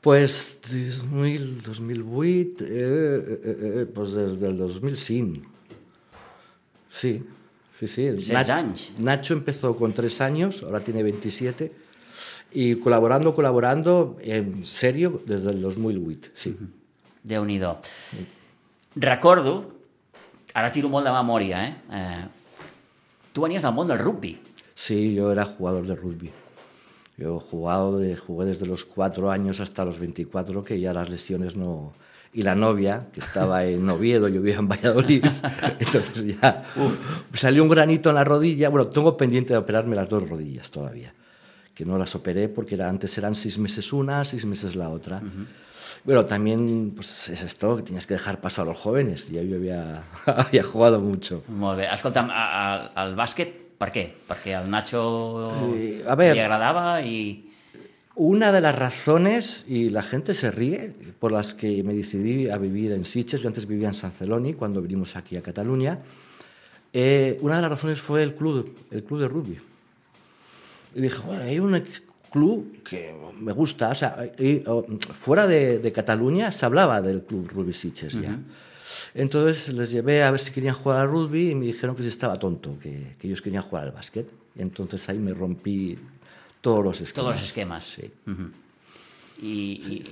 F: Pues 2000, 2008, eh, eh, eh, eh, pues desde el 2005. Sí, sí, sí.
A: Seis
F: Nach-
A: años.
F: Nacho empezó con tres años, ahora tiene 27, y colaborando, colaborando, en serio, desde el 2008, sí.
A: déu nhi Recordo, ara tiro molt de memòria, eh? eh? Tu venies del món del rugby.
F: Sí, yo era jugador de rugby. Yo he jugado jugué desde los cuatro años hasta los 24, que ya las lesiones no... Y la novia, que estaba en Oviedo, yo vivía en Valladolid, [LAUGHS] entonces ya uf, salió un granito en la rodilla. Bueno, tengo pendiente de operarme las dos rodillas todavía, que no las operé porque era, antes eran seis meses una, seis meses la otra. Uh -huh. Bueno, también pues, es esto, que tienes que dejar paso a los jóvenes. Ya yo había, [LAUGHS] había jugado mucho.
A: Molt bé. Escolta'm, al bàsquet, per què? Perquè al Nacho
F: eh, a ver,
A: le agradaba y...
F: Una de las razones, y la gente se ríe, por las que me decidí a vivir en Sitges, yo antes vivía en San Celoni, cuando vinimos aquí a Cataluña, eh, una de las razones fue el club, el club de rugby. Y dije, bueno, hay un club que me gusta, o sea, y, o, fuera de, de, Cataluña se hablaba del club Rugby Sitges uh -huh. ya. Entonces les llevé a ver si querían jugar al rugby y me dijeron que si estaba tonto, que, que ellos querían jugar al básquet. Y entonces ahí me rompí todos los esquemas.
A: Todos los esquemas.
F: Sí.
A: Uh -huh. Y,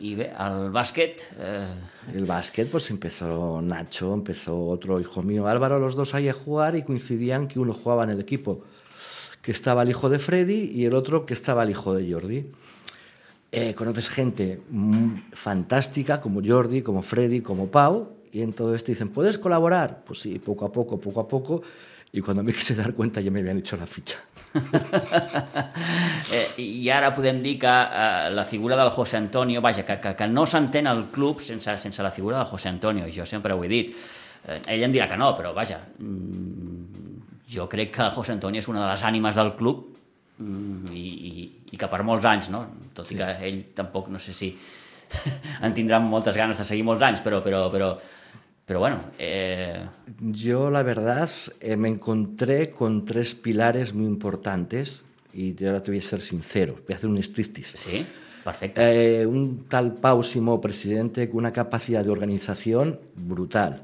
A: y, y, al básquet. Eh...
F: El básquet, pues empezó Nacho, empezó otro hijo mío, Álvaro, los dos ahí a jugar y coincidían que uno jugaba en el equipo que estaba el hijo de Freddy y el otro que estaba el hijo de Jordi. Eh, conoces gente fantástica como Jordi, como Freddy, como Pau, y en todo esto dicen, ¿puedes colaborar? Pues sí, poco a poco, poco a poco, y cuando me [LAUGHS] quise dar cuenta ya me habían hecho la ficha. [LAUGHS]
A: eh, I ara podem dir que eh, la figura del José Antonio, vaja, que, que, que no s'entén el club sense, sense la figura del José Antonio, jo sempre ho he dit. Eh, ell em dirà que no, però vaja, mm, jo crec que José Antonio és una de les ànimes del club mm, i, i, i que per molts anys, no? tot i que ell tampoc, no sé si [LAUGHS] en tindrà moltes ganes de seguir molts anys, però, però, però, pero bueno. Eh...
F: Yo, la verdad, eh, me encontré con tres pilares muy importantes y ahora te voy a ser sincero, voy a hacer un striptease.
A: Sí, perfecto.
F: Eh, un tal Pau Simó, presidente, con una capacidad de organización brutal.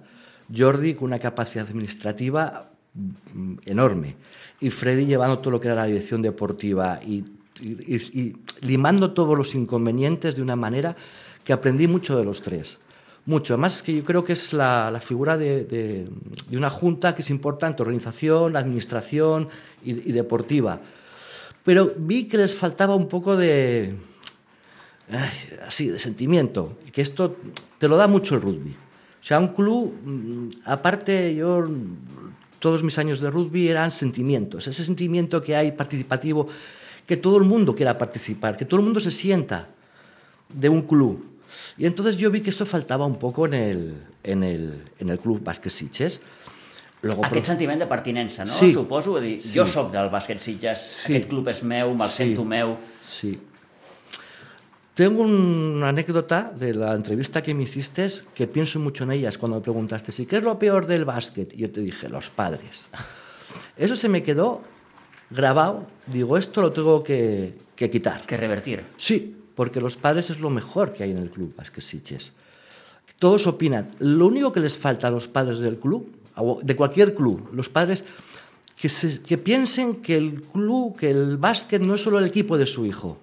F: Jordi, con una capacidad administrativa mm, enorme. Y Freddy llevando todo lo que era la dirección deportiva y, y, y, y limando todos los inconvenientes de una manera que aprendí mucho de los tres mucho. Además, es que yo creo que es la, la figura de, de, de, una junta que es importante, organización, administración y, y, deportiva. Pero vi que les faltaba un poco de, ay, así, de sentimiento, que esto te lo da mucho el rugby. O sea, un club, mm, aparte yo, todos mis años de rugby eran sentimientos, ese sentimiento que hay participativo, que todo el mundo quiera participar, que todo el mundo se sienta de un club. Y entonces yo vi que esto faltava un poco en el, en el, en el club bàsquet Sitges.
A: Luego, aquest però... sentiment de pertinença, no?
F: Sí.
A: Suposo, dir, sí. jo sóc del bàsquet Sitges, sí. aquest club és meu, me'l sí. sento meu.
F: Sí. Tengo una anécdota de la entrevista que me hiciste que pienso mucho en ellas cuando me preguntaste, ¿y qué es lo peor del básquet? Y yo te dije, los padres. [LAUGHS] Eso se me quedó grabado. Digo, esto lo tengo que, que quitar.
A: Que revertir.
F: Sí, porque los padres es lo mejor que hay en el club Sitges. Todos opinan. Lo único que les falta a los padres del club, de cualquier club, los padres, que, que piensen que el club, que el básquet no es solo el equipo de su hijo,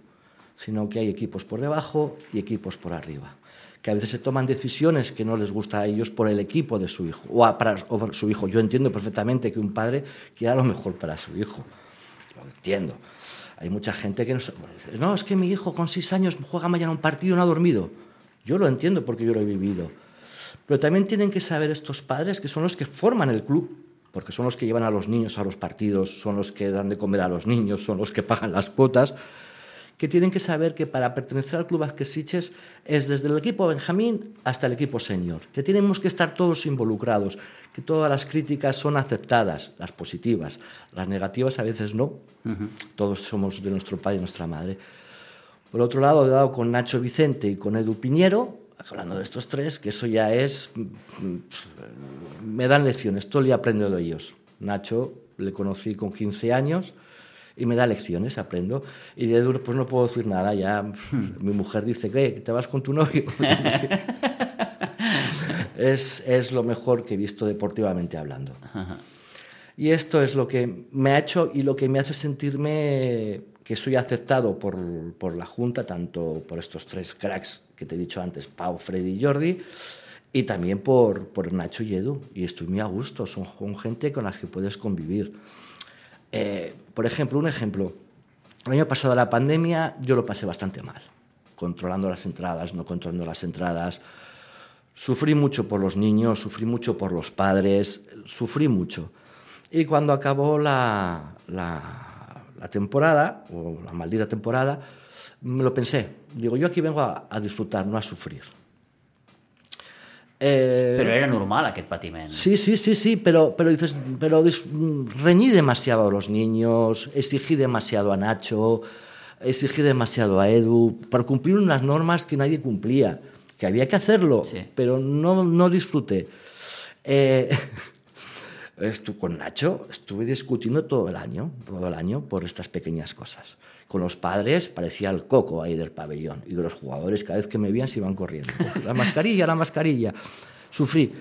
F: sino que hay equipos por debajo y equipos por arriba. Que a veces se toman decisiones que no les gusta a ellos por el equipo de su hijo o, su hijo. Yo entiendo perfectamente que un padre quiera lo mejor para su hijo. Lo entiendo. Hay mucha gente que no, no, es que mi hijo con seis años juega mañana un partido y no ha dormido. Yo lo entiendo porque yo lo he vivido. Pero también tienen que saber estos padres que son los que forman el club, porque son los que llevan a los niños a los partidos, son los que dan de comer a los niños, son los que pagan las cuotas, que tienen que saber que para pertenecer al Club Azquesiches es desde el equipo Benjamín hasta el equipo senior, que tenemos que estar todos involucrados, que todas las críticas son aceptadas, las positivas, las negativas a veces no, uh -huh. todos somos de nuestro padre y nuestra madre. Por otro lado, he dado con Nacho Vicente y con Edu Piñero, hablando de estos tres, que eso ya es, me dan lecciones, todo el día aprendo de ellos. Nacho le conocí con 15 años, y me da lecciones, aprendo. Y de duro, pues no puedo decir nada. Ya mi mujer dice, ¿qué? ¿Te vas con tu novio? [LAUGHS] es, es lo mejor que he visto deportivamente hablando. Y esto es lo que me ha hecho y lo que me hace sentirme que soy aceptado por, por la Junta, tanto por estos tres cracks que te he dicho antes, Pau, Freddy y Jordi, y también por, por Nacho y Edu. Y estoy muy a gusto, son, son gente con las que puedes convivir. Eh, por ejemplo, un ejemplo. El año pasado la pandemia yo lo pasé bastante mal, controlando las entradas, no controlando las entradas. Sufrí mucho por los niños, sufrí mucho por los padres, sufrí mucho. Y cuando acabó la, la, temporada, o la maldita temporada, me lo pensé. Digo, yo aquí vengo a disfrutar, no a sufrir. Eh,
A: Però era normal aquest patiment.
F: Sí, sí, sí, sí, pero, pero dices, pero reñí demasiado a los niños, exigí demasiado a Nacho, exigí demasiado a Edu, para cumplir unas normas que nadie cumplía, que había que hacerlo,
A: Sí.
F: pero no, no disfruté. Eh, [LAUGHS] estu- con Nacho estuve discutiendo todo el año, todo el año por estas pequeñas cosas. Con los padres parecía el coco ahí del pabellón y los jugadores cada vez que me veían se iban corriendo. [LAUGHS] La mascarilla, la mascarilla. Sufrí.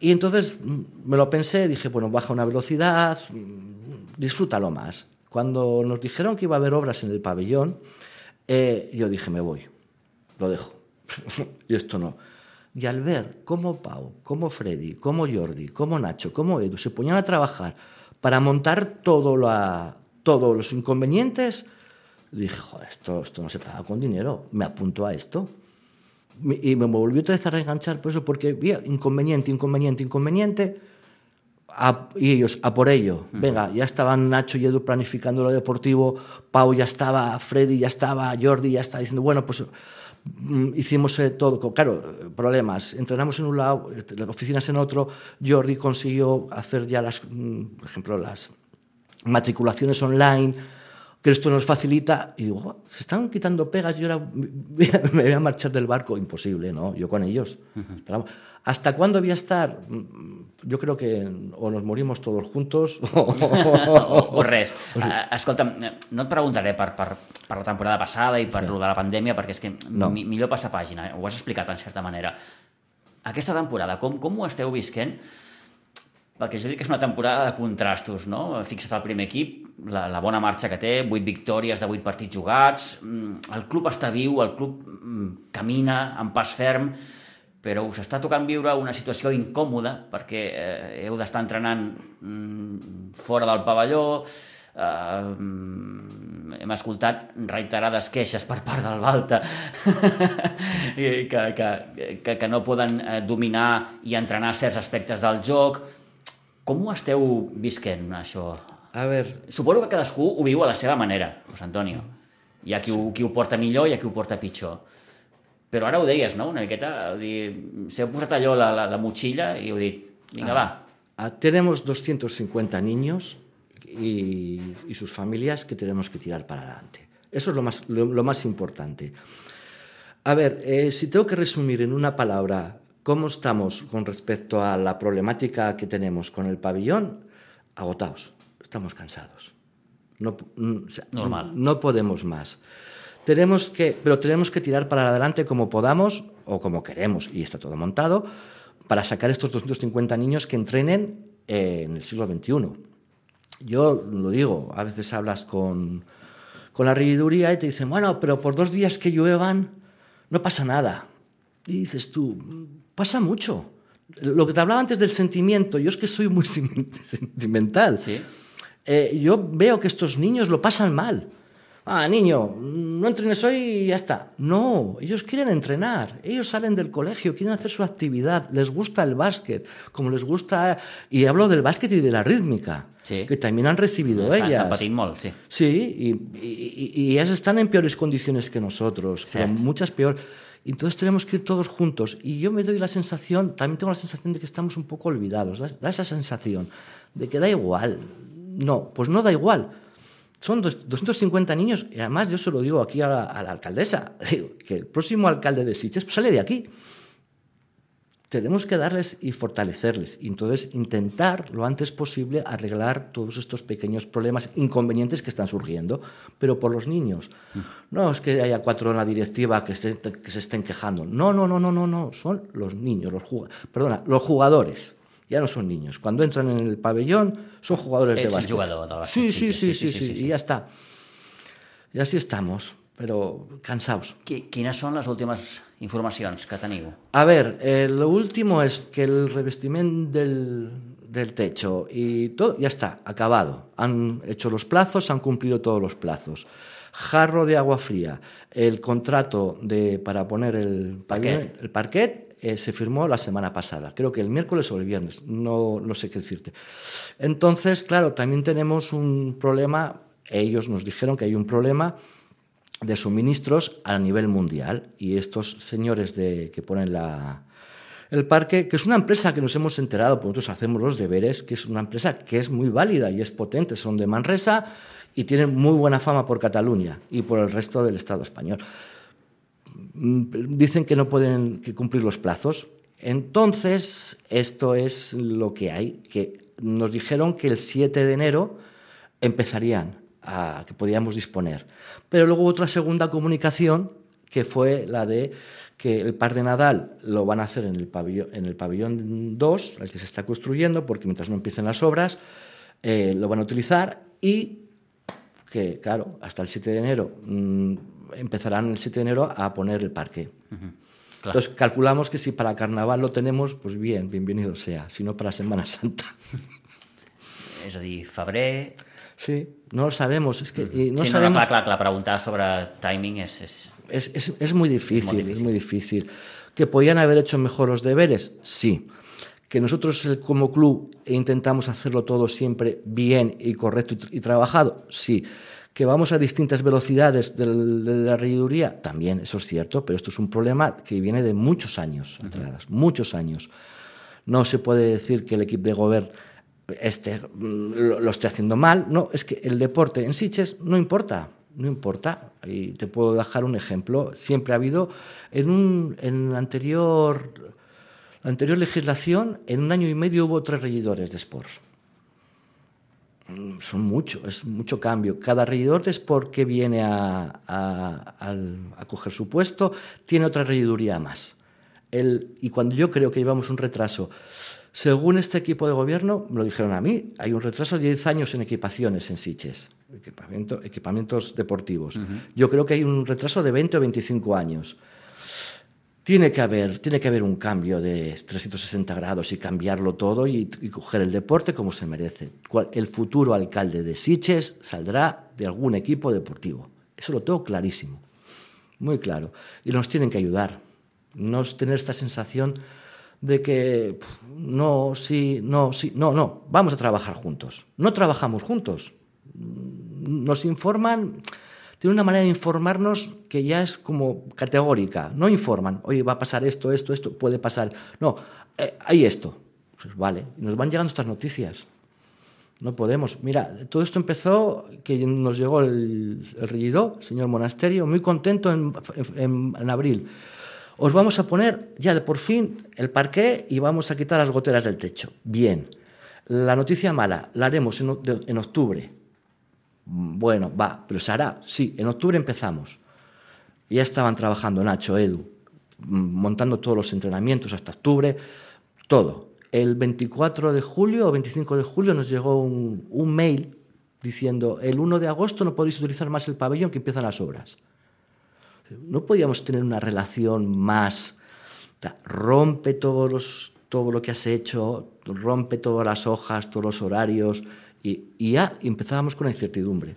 F: Y entonces mm, me lo pensé, dije, bueno, baja una velocidad, mm, disfrútalo más. Cuando nos dijeron que iba a haber obras en el pabellón, eh, yo dije, me voy, lo dejo. [LAUGHS] y esto no. Y al ver cómo Pau, cómo Freddy, cómo Jordi, cómo Nacho, cómo Edu se ponían a trabajar para montar todo la, todos los inconvenientes, dije, joder, esto, esto no se paga con dinero, me apunto a esto. Y me volvió otra vez a reenganchar por eso, porque vi inconveniente, inconveniente, inconveniente, a- y ellos a por ello. Venga, ya estaban Nacho y Edu planificando lo deportivo, Pau ya estaba, Freddy ya estaba, Jordi ya estaba diciendo, bueno, pues hicimos eh, todo. Claro, problemas. Entrenamos en un lado, eh, las oficinas en otro. Jordi consiguió hacer ya las, mm, por ejemplo, las matriculaciones online, que esto nos facilita. Y digo, "Jo, se están quitando pegas y ahora [LAUGHS] me voy a marchar del barco. Imposible, ¿no? Yo con ellos. ¿Hasta cuándo voy a estar? Mm, Yo creo que o nos morimos todos juntos o... [LAUGHS]
A: o, o res. Uh, escolta'm, eh, no et preguntaré per, per, per la temporada passada i per sí. de la pandèmia, perquè és que
F: No.
A: mi, millor passar pàgina, ho has explicat en certa manera. Aquesta temporada, com, com ho esteu visquent? Perquè jo dic que és una temporada de contrastos, no? Fixa't al primer equip, la, la bona marxa que té, 8 victòries de 8 partits jugats, mm, el club està viu, el club mm, camina amb pas ferm, però us està tocant viure una situació incòmoda perquè eh, heu d'estar entrenant mm, fora del pavelló, eh, hem escoltat reiterades queixes per part del Balta [LAUGHS] i que, que, que, que no poden eh, dominar i entrenar certs aspectes del joc. Com ho esteu visquent, això?
F: A ver,
A: Suposo que cadascú ho viu a la seva manera, José Antonio. Hi ha qui ho, qui ho porta millor i hi ha qui ho porta pitjor. Però ara ho deies, no?, una miqueta, dit, s'heu posat allò la, la, la motxilla i heu dit, vinga, va,
F: Ah, tenemos 250 niños y, y sus familias que tenemos que tirar para adelante. Eso es lo más, lo, lo más importante. A ver, eh, si tengo que resumir en una palabra cómo estamos con respecto a la problemática que tenemos con el pabellón, agotados, estamos cansados. No, mm, o sea,
A: Normal.
F: No podemos más. Tenemos que, pero tenemos que tirar para adelante como podamos o como queremos, y está todo montado, para sacar estos 250 niños que entrenen eh, en el siglo XXI. Yo lo digo, a veces hablas con, con la regiduría y te dicen, bueno, pero por dos días que lluevan no pasa nada. Y dices tú, pasa mucho. Lo que te hablaba antes del sentimiento, yo es que soy muy [LAUGHS] sentimental.
A: Sí.
F: Eh, yo veo que estos niños lo pasan mal. Ah, niño, no entrenes hoy y ya está. No, ellos quieren entrenar. Ellos salen del colegio, quieren hacer su actividad. Les gusta el básquet, como les gusta. Y hablo del básquet y de la rítmica,
A: Sí.
F: que también han recibido
A: estan,
F: ellas.
A: patint molt, sí.
F: Sí, y, y- y- ellas están en peores condiciones que nosotros, pero muchas peor. Y Entonces tenemos que ir todos juntos. Y yo me doy la sensación, también tengo la sensación de que estamos un poco olvidados. Da, da esa sensación de que da igual. No, pues no da igual. Son dos- 250 niños y además yo se lo digo aquí a la, alcaldesa, [LAUGHS] que el próximo alcalde de Sitges pues, sale de aquí. Tenemos que darles y fortalecerles y entonces intentar lo antes posible arreglar todos estos pequeños problemas, inconvenientes que están surgiendo, pero por los niños. No es que haya cuatro en la directiva que, esté- que se estén quejando. No, no, no, no, no, no. Son los niños, los perdona, los jugadores ya no son niños. Cuando entran en el pabellón son jugadores es
A: de
F: básquet.
A: Jugador,
F: sí,
A: sí,
F: sí,
A: sí,
F: sí, y ya está. Y así estamos, pero cansados.
A: ¿Quiénes son las últimas informaciones que teniu?
F: A ver, eh, lo último es que el revestimiento del, del techo y todo ya está, acabado. Han hecho los plazos, han cumplido todos los plazos. Jarro de agua fría, el contrato de, para poner el
A: Parquet.
F: el parquet eh, se firmó la semana pasada, creo que el miércoles o el viernes, no, no sé qué decirte. Entonces, claro, también tenemos un problema, ellos nos dijeron que hay un problema de suministros a nivel mundial y estos señores de, que ponen la, el parque, que es una empresa que nos hemos enterado, porque nosotros hacemos los deberes, que es una empresa que es muy válida y es potente, son de Manresa y tienen muy buena fama por Cataluña y por el resto del Estado español. Mm, Dicen que no pueden cumplir los plazos. Entonces, esto es lo que hay, que nos dijeron que el 7 de enero empezarían que podíamos disponer. Pero luego otra segunda comunicación que fue la de que el par de Nadal lo van a hacer en el pabellón, en el pabellón 2, el que se está construyendo, porque mientras no empiecen las obras, eh, lo van a utilizar y que, claro, hasta el 7 de enero mm, empezarán el 7 de enero a poner el parque.
A: Claro.
F: Entonces calculamos que si para carnaval lo tenemos, pues bien, bienvenido sea, si no para Semana Santa.
A: És a dir, febrer...
F: Sí, no lo sabemos, es que y no
A: sí,
F: sabemos.
A: no, clar, clar, clar, preguntar sobre timing és... és...
F: Es, es- es muy difícil, es muy difícil. ¿Que podían haber hecho mejor los deberes? Sí. ¿Que nosotros como club intentamos hacerlo todo siempre bien y correcto y, tr- y trabajado? Sí. ¿Que vamos a distintas velocidades de la regiduría? También, eso es cierto, pero esto es un problema que viene de muchos años atrás, muchos años. No se puede decir que el equipo de gobierno este, lo, lo esté haciendo mal. No, es que el deporte en Siches no importa, no importa. Y te puedo dejar un ejemplo. Siempre ha habido, en, un, en anterior, la anterior legislación, en un año y medio hubo tres regidores de sports. Son mucho, es mucho cambio. Cada regidor de sport que viene a, a- al- a coger su puesto tiene otra regiduría más. El- y cuando yo creo que llevamos un retraso, según este equipo de gobierno, me lo dijeron a mí, hay un retraso de 10 años en equipaciones en Siches, equipamiento- equipamientos deportivos. Yo creo que hay un retraso de 20 o 25 años. Tiene que haber, tiene que haber un cambio de 360 grados y cambiarlo todo y, coger el deporte como se merece. El futuro alcalde de Siches saldrá de algún equipo deportivo. Eso lo tengo clarísimo, muy claro. Y nos tienen que ayudar. No tener esta sensación de que no, sí, no, sí, no, no, vamos a trabajar juntos. No trabajamos juntos. Nos informan, tienen una manera de informarnos que ya es como categórica. No informan, oye, va a pasar esto, esto, esto, puede pasar. No, eh, hay esto. Pues vale, nos van llegando estas noticias. No podemos. Mira, todo esto empezó que nos llegó el, el señor Monasterio, muy contento en, en- en abril. Os vamos a poner ya de por fin el parqué y vamos a quitar las goteras del techo. Bien. La noticia mala la haremos en, en octubre. Mm, Bueno, va, pero se hará. Sí, en octubre empezamos. Ya estaban trabajando Nacho, Edu, mm, montando todos los entrenamientos hasta octubre, todo. El 24 de julio o 25 de julio nos llegó un, mail diciendo el 1 de agosto no podéis utilizar más el pabellón que empiezan las obras. No podíamos tener una relación más. Rompe todos los, todo lo que has hecho, rompe todas las hojas, todos los horarios, y, y ya empezábamos con la incertidumbre.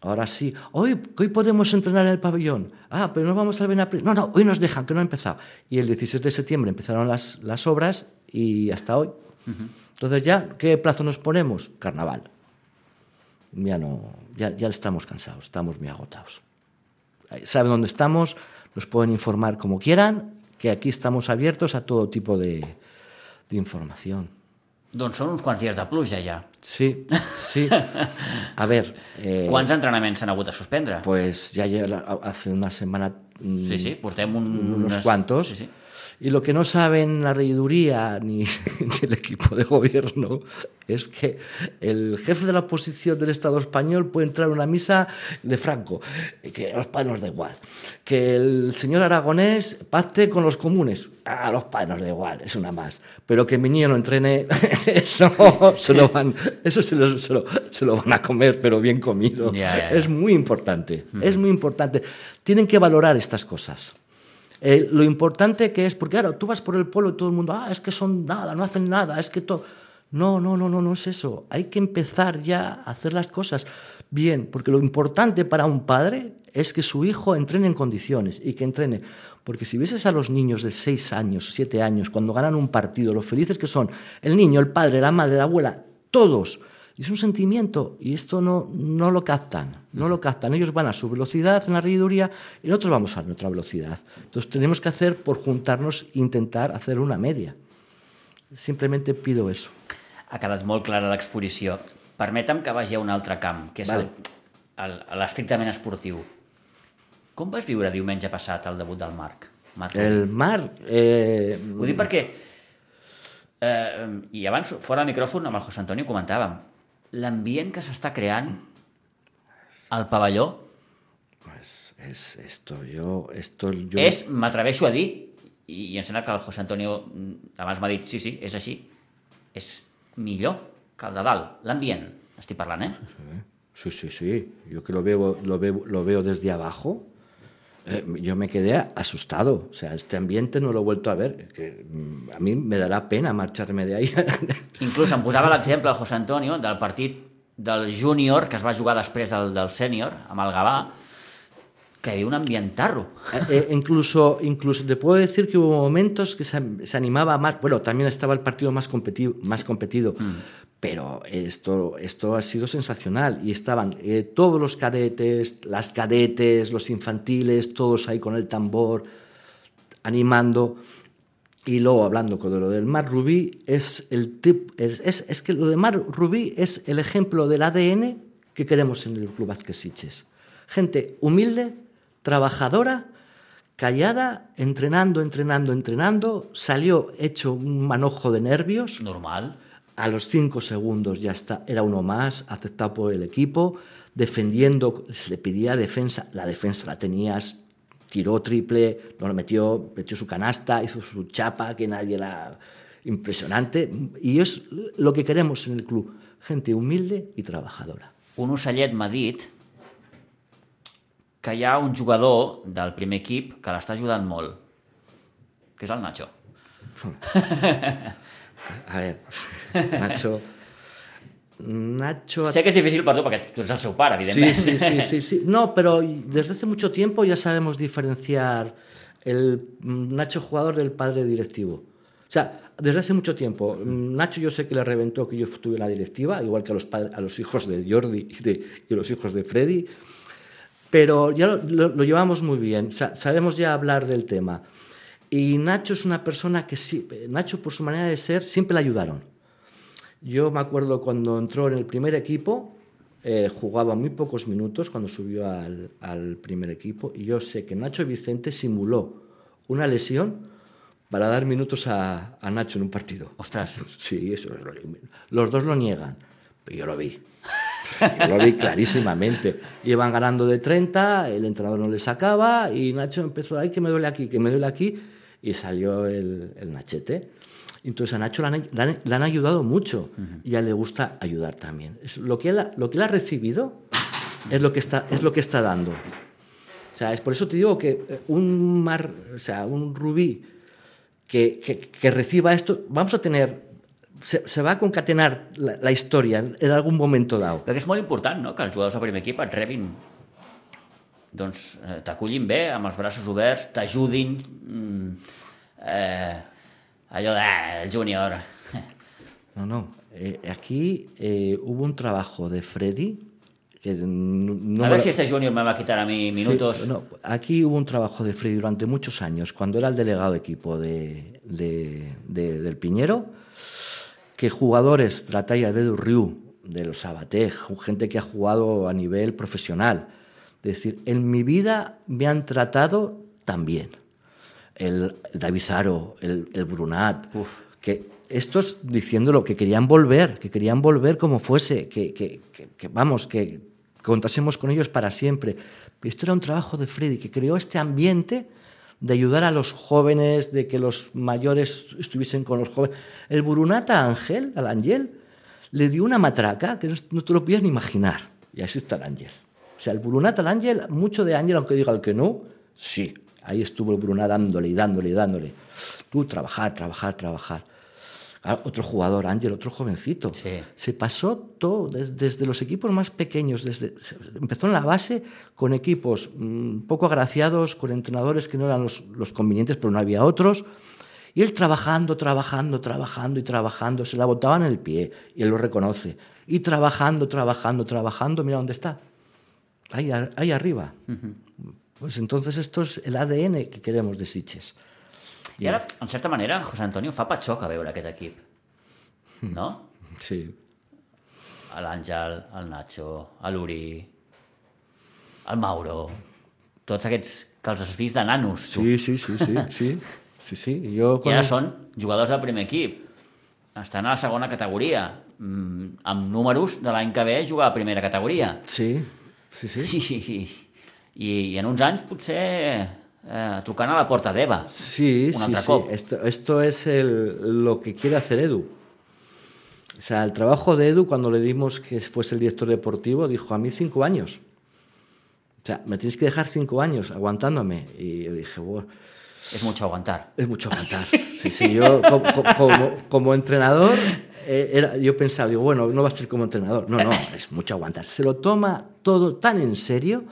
F: Ahora sí, hoy, hoy podemos entrenar en el pabellón. Ah, pero no vamos al Benapril. No, no, hoy nos dejan, que no ha empezado. Y el 16 de septiembre empezaron las, las obras y hasta hoy. Entonces ya, ¿qué plazo nos ponemos? Carnaval. Ya no, ya, ya estamos cansados, estamos muy agotados. Saben dónde estamos, nos pueden informar como quieran, que aquí estamos abiertos a todo tipo de, de información.
A: Doncs són uns quants dies de pluja ja.
F: Sí, sí. A ver. eh,
A: Quants entrenaments s'han hagut de suspendre?
F: Pues ya llega- hace una semana. mm,
A: Sí, sí, portem un,
F: unos
A: unes-
F: cuantos.
A: Sí, sí.
F: Y lo que no saben la regiduría ni, [LAUGHS] ni el equipo de gobierno es que el jefe de la oposición del Estado español puede entrar a una misa de Franco, que a los padres nos da igual. Que el señor Aragonés pacte con los comunes, a los padres nos da igual, es una más. Pero que mi niño no entrene, [LAUGHS] eso se lo van, eso se lo, se lo- se lo van a comer, pero bien comido.
A: Ya.
F: Es muy importante, es muy importante. Tienen que valorar estas cosas. Eh, lo importante que es, porque claro, tú vas por el pueblo y todo el mundo, ah, es que son nada, no hacen nada, es que todo. No, no, no, no, no es eso. Hay que empezar ya a hacer las cosas bien, porque lo importante para un padre es que su hijo entrene en condiciones y que entrene. Porque si vieses a los niños de 6 años, 7 años, cuando ganan un partido, lo felices que son, el niño, el padre, la madre, la abuela, todos, y es un sentimiento y esto no, no lo captan, no lo captan. Ellos van a su velocidad en la regiduría y nosotros vamos a nuestra velocidad. Entonces tenemos que hacer por juntarnos e intentar hacer una media. Simplemente pido eso.
A: Ha quedat molt clara l'exposició. Permetem que vagi a un altre camp, que és
F: Vale.
A: l'estrictament esportiu. Com vas viure diumenge passat el debut del Marc? Marc
F: El mar, eh,
A: Ho dic perquè, eh, i abans, fora de micròfon, amb el José Antonio comentàvem, l'ambient que s'està creant al pavelló
F: es esto, yo, esto, yo...
A: és, m'atreveixo a dir, i, i em sembla que el José Antonio mm, abans m'ha dit, sí, sí, és així, és millor que el de dalt, l'ambient, estic parlant, eh?
F: Sí, sí, sí. Yo que lo veo, lo veo, lo veo desde abajo, eh, yo me quedé asustado. O sea, este ambiente no lo he vuelto a ver. Que, mm, a mí me dará pena marcharme de ahí. [LAUGHS]
A: Inclús em posava l'exemple el José Antonio del partit del júnior que es va jugar després del, del sènior amb el Gavà que havia un ambientarro
F: Eh, eh, incluso, incluso te puedo decir que hubo momentos que se, se animaba más. Bueno, también estaba el partido más competido, más competido pero esto, esto ha sido sensacional. Y estaban eh, todos los cadetes, las cadetes, los infantiles, todos ahí con el tambor, animando. Y luego hablando con lo del Mar Rubí, es, el tip, es, es, es que lo de Mar Rubí es el ejemplo del ADN que queremos en el Club Vázquez Siches. Gente humilde, trabajadora, callada, entrenando, entrenando, entrenando, salió hecho un manojo de nervios,
A: normal
F: a los cinco segundos ya está, era uno más, aceptado por el equipo, defendiendo, se le pedía defensa, la defensa la tenías, tiró triple, no lo metió, metió su canasta, hizo su chapa, que nadie la... Impresionante. Y es lo que queremos en el club, gente humilde y trabajadora.
A: un ocellet m'ha dit que hi ha un jugador del primer equip que l'està ajudant molt que és el Nacho
F: A ver, Nacho... Nacho...
A: sé que és difícil per tu perquè tu ets el seu pare,
F: Sí,
A: evidentment
F: sí, sí, sí, sí. No, pero desde hace mucho tiempo ya sabemos diferenciar el Nacho jugador del padre directivo. O sea, desde hace mucho tiempo. mm, Nacho yo sé que le reventó que yo estuve en la directiva, igual que a los, padres, a los hijos de Jordi y, de, y a los hijos de Freddy, pero ya lo, lo- lo llevamos muy bien, sa- sabemos ya hablar del tema. Y Nacho es una persona que sí, Nacho por su manera de ser siempre le ayudaron. Yo me acuerdo cuando entró en el primer equipo, eh, jugaba muy pocos minutos cuando subió al, al primer equipo y yo sé que Nacho Vicente simuló una lesión para dar minutos a, a Nacho en un partido.
A: Ostras,
F: Sí, eso es lo- los dos lo niegan, pero yo lo vi. Lo vi clarísimamente. Iban ganando de 30, el entrenador no le sacaba y Nacho empezó, ay, que me duele aquí, que me duele aquí, y salió el, el Nachete. Entonces a Nacho le han, le han- le han ayudado mucho y a él le gusta ayudar también. Es lo, que él, ha- lo que él ha recibido es lo que está, es lo que está dando. O sea, es por eso te digo que eh, un mar, o sea, un rubí que, que- que reciba esto, vamos a tener, se, se va a concatenar la, la historia en, algún momento dado.
A: perquè és molt important no? que els jugadors del primer equip et rebin doncs eh, t'acullin bé, amb els braços oberts, t'ajudin, mm, eh, allò de el júnior.
F: No, no. eh, aquí eh, hubo un trabajo de Freddy que no, no
A: a ver
F: lo-
A: si este júnior me va a quitar a mí minutos.
F: Sí, no, aquí hubo un trabajo de Freddy durante muchos años, cuando era el delegado de equipo de, de- de- del Piñero, que jugadores de la talla de Durriu, de los Sabaté, ju- gente que ha jugado a nivel profesional, es decir, en mi vida me han tratado tan bien. El, el David Zaro, el, el Brunat, que estos diciéndolo, que querían volver, que querían volver como fuese, que, que- que- que, vamos, que contásemos con ellos para siempre. Pero esto era un trabajo de Freddy, que creó este ambiente de ayudar a los jóvenes, de que los mayores estuviesen con los jóvenes. El Burunata Ángel, al Ángel, le dio una matraca que no, te lo podías ni imaginar. Y así está el Ángel. O sea, el Brunat al Ángel, mucho de Ángel, aunque diga el que no, sí. Ahí estuvo el Brunat dándole y dándole y dándole. Tú trabajar, trabajar, trabajar. Ah, Otro jugador, Ángel, otro jovencito.
A: Sí.
F: Se pasó todo, des- desde, los equipos más pequeños, desde, empezó en la base con equipos mm, poco agraciados, con entrenadores que no eran los, los convenientes, pero no había otros. Y él trabajando, trabajando, trabajando y trabajando, se la botaban en el pie, y él lo reconoce. Y trabajando, trabajando, trabajando, mira dónde está. Ahí, ahí arriba. Pues entonces esto es el ADN que queremos de Sitges.
A: I ara, en certa manera, José Antonio fa patxoc a veure aquest equip. No?
F: Sí.
A: L'Àngel, el Nacho, l'Uri, el Mauro, tots aquests que els has vist de nanos. tu.
F: Sí, sí, sí, sí, sí. Sí, sí. Yo
A: I ara són jugadors del primer equip. Estan a la segona categoria. Mm, amb números de l'any que ve jugar a primera categoria.
F: Sí, sí, sí. [LAUGHS]
A: I, i, i en uns anys potser eh, trucant a la porta d'Eva.
F: Sí,
A: Un
F: sí,
A: altre
F: sí.
A: cop.
F: Esto, esto es el- lo que quiere hacer Edu. O sea, el trabajo de Edu, cuando le dimos que fuese el director deportivo, dijo a mí cinco años. O sea, me tienes que dejar cinco años aguantándome. Y yo dije, bueno,
A: És mucho aguantar.
F: es mucho aguantar. Sí, sí, yo co- co- como, como entrenador, eh, era- yo pensaba, digo, bueno, no va a ser como entrenador. No, no, es mucho aguantar. Se lo toma todo tan en serio,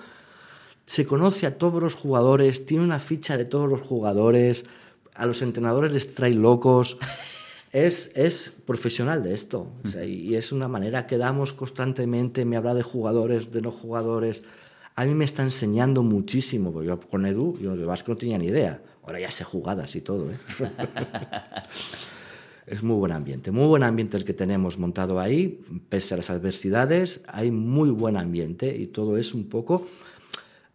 F: se conoce a todos los jugadores, tiene una ficha de todos los jugadores, a los entrenadores les trae locos. [LAUGHS] Es, es profesional de esto. O sea, y es una manera que damos constantemente, me habla de jugadores, de no jugadores. A mí me está enseñando muchísimo, porque yo con Edu, yo de Vasco no tenía ni idea. Ahora ya sé jugadas y todo. ¿eh? [LAUGHS] es muy buen ambiente, muy buen ambiente el que tenemos montado ahí, pese a las adversidades, hay muy buen ambiente y todo es un poco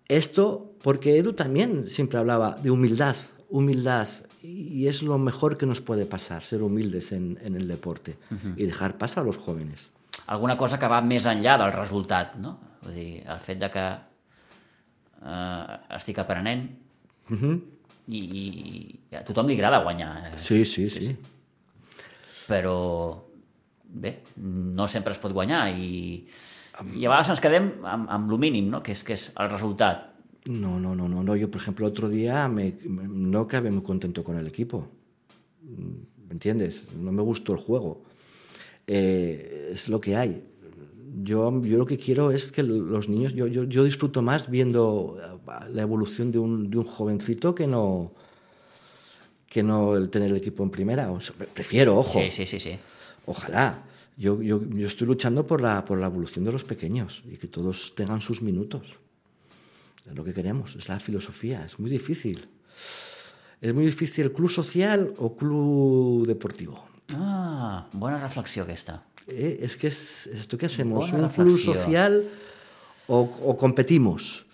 F: esto, porque Edu también siempre hablaba de humildad, humildad, y es lo mejor que nos puede pasar, ser humildes en, en el deporte y dejar pasar a los jóvenes.
A: Alguna cosa que va més enllà del resultat, no? Vull dir, el fet de que eh, estic aprenent i, i, i a tothom li agrada guanyar. eh?
F: Sí, sí, sí.
A: però bé, no sempre es pot guanyar i, i a vegades ens quedem amb, amb lo mínim, no? que, és, que és el resultat.
F: No, no, no, no, no. Yo, por ejemplo, otro día me, no acabé muy contento con el equipo. ¿Me entiendes? No me gustó el juego. Eh, es lo que hay. Yo, yo lo que quiero es que los niños, yo, yo, yo disfruto más viendo eh, la evolución de un, de un jovencito que no, que no el tener el equipo en primera. O sea, prefiero, ojo.
A: Sí, sí, sí, sí.
F: Ojalá. Yo, yo, yo estoy luchando por la, por la evolución de los pequeños y que todos tengan sus minutos. Es lo que queremos, es la filosofía, es muy difícil. Es muy difícil club social o club deportivo.
A: Ah, bona reflexió aquesta.
F: Eh, Es que es es esto que hacemos, un club social o, o competimos.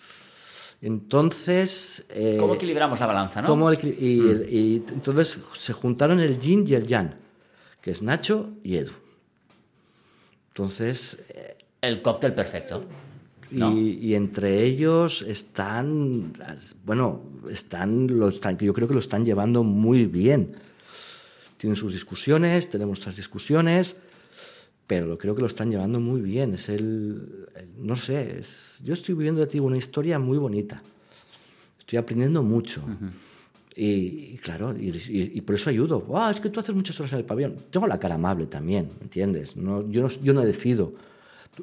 F: Entonces... eh,
A: Com equilibramos la balanza, no?
F: cómo equil- y, el- y entonces se juntaron el yin y el yang, que es Nacho y Edu. Entonces, eh,
A: El còctel perfecto.
F: y,
A: No.
F: y entre ellos están, bueno, están, lo están, yo creo que lo están llevando muy bien. Tienen sus discusiones, tenemos nuestras discusiones, pero lo creo que lo están llevando muy bien. Es el, el- no sé, es, yo estoy viviendo de ti una historia muy bonita. Estoy aprendiendo mucho. Y, y claro, y, y- y por eso ayudo. "Ah, es que tú haces muchas horas en el pabellón. Tengo la cara amable también, ¿me entiendes? No, yo, no, yo no decido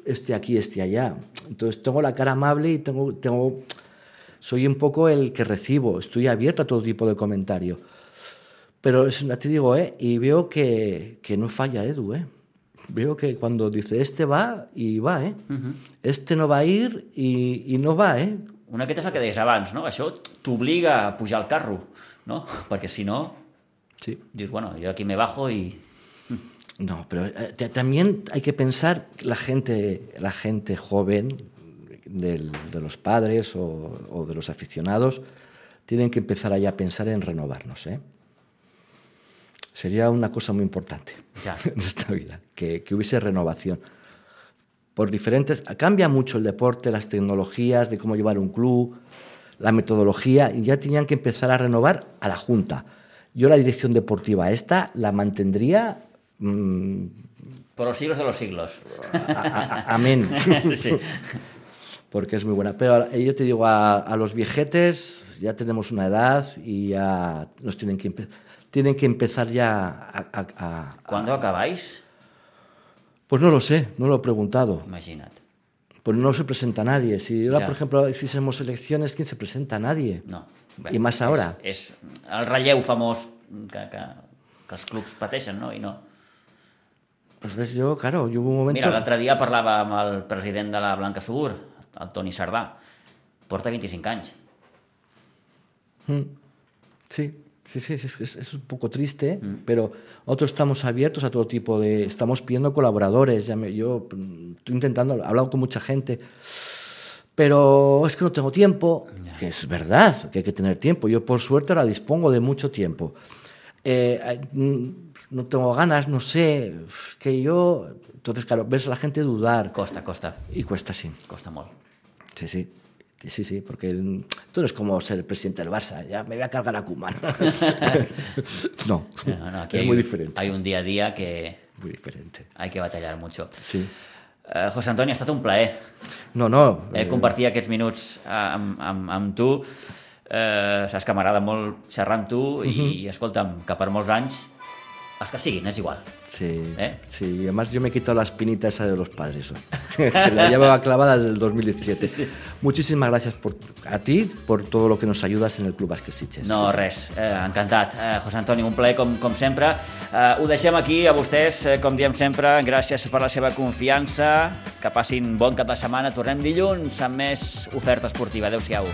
F: este aquí, este allá. Entonces tengo la cara amable y tengo, tengo, soy un poco el que recibo. Estoy abierto a todo tipo de comentario. Pero es, te digo, ¿eh? Y veo que, que no falla Edu, ¿eh? Veo que cuando dice este va y va, ¿eh? Este no va a ir y, y no va, ¿eh?
A: Una miqueta és el que deies abans, no? Això t'obliga a pujar al carro, no? Perquè si no,
F: Sí.
A: dius, bueno, jo aquí me bajo i...
F: No, pero eh, ta- también hay que pensar la gente, la gente joven, del- de los padres o, o de los aficionados, tienen que empezar allá a pensar en renovarnos. ¿eh? Sería una cosa muy importante
A: Ya. [LAUGHS]
F: en esta vida, que, que hubiese renovación. Por diferentes, cambia mucho el deporte, las tecnologías, de cómo llevar un club, la metodología, y ya tenían que empezar a renovar a la Junta. Yo la dirección deportiva esta la mantendría mm,
A: Por los siglos de los siglos.
F: a- a- a- amén. [LAUGHS]
A: sí, sí.
F: Porque es muy buena. Pero eh, yo te digo, a, los viejetes ya tenemos una edad y ya nos tienen que tienen que empezar ya a-
A: ¿Cuándo acabáis?
F: Pues no lo sé, no lo he preguntado.
A: Imagina't.
F: Pues no se presenta nadie. Si ahora,
A: Ya.
F: por ejemplo, hiciésemos elecciones, ¿quién se presenta? Nadie.
A: No.
F: I més ara.
A: És, és el relleu famós que, que, que els clubs pateixen, no? I no.
F: Pues ves, yo, claro, hubo un momento...
A: Mira, l'altre dia parlava amb el president de la Blanca Segur, el Toni Sardà. Porta 25 anys.
F: Sí, sí, sí, es, es- es un poco triste,
A: Mm.
F: pero nosotros estamos abiertos a todo tipo de... Estamos pidiendo colaboradores, ya me- yo mm, estoy intentando, he hablado con mucha gente, pero es que no tengo tiempo, que es verdad que hay que tener tiempo. Yo por suerte ahora dispongo de mucho tiempo. Eh, mm, no tengo ganas, no sé, es que yo... Entonces, claro, ves a la gente dudar
A: Costa, costa.
F: y cuesta sí.
A: Costa molt.
F: Sí, sí. Sí, sí, porque tú no es como ser presidente del Barça, ya me voy a cargar a Koeman. [LAUGHS] no,
A: No, no, aquí
F: es muy diferente.
A: Hay un día a día que
F: Muy diferente.
A: hay que batallar mucho.
F: Sí.
A: Uh, José Antoni, ha estat un plaer
F: No, no.
A: eh,
F: eh,
A: compartir aquests minuts amb, amb, amb tu. Eh, saps que m'agrada molt xerrar amb tu i, escolta'm, que per molts anys, els que siguin, és igual.
F: sí,
A: ¿Eh?
F: sí, además yo me he quitado la espinita esa de los padres. Que [LAUGHS] la llevaba clavada desde el 2017. Muchísimas gracias por, a ti por todo lo que nos ayudas en el Club Basket Sitges.
A: No, res, eh, encantat. Eh, José Antoni, un plaer com, com sempre. Eh, ho deixem aquí a vostès, eh, com diem sempre, gràcies per la seva confiança, que passin bon cap de setmana, tornem dilluns amb més oferta esportiva. Adéu-siau.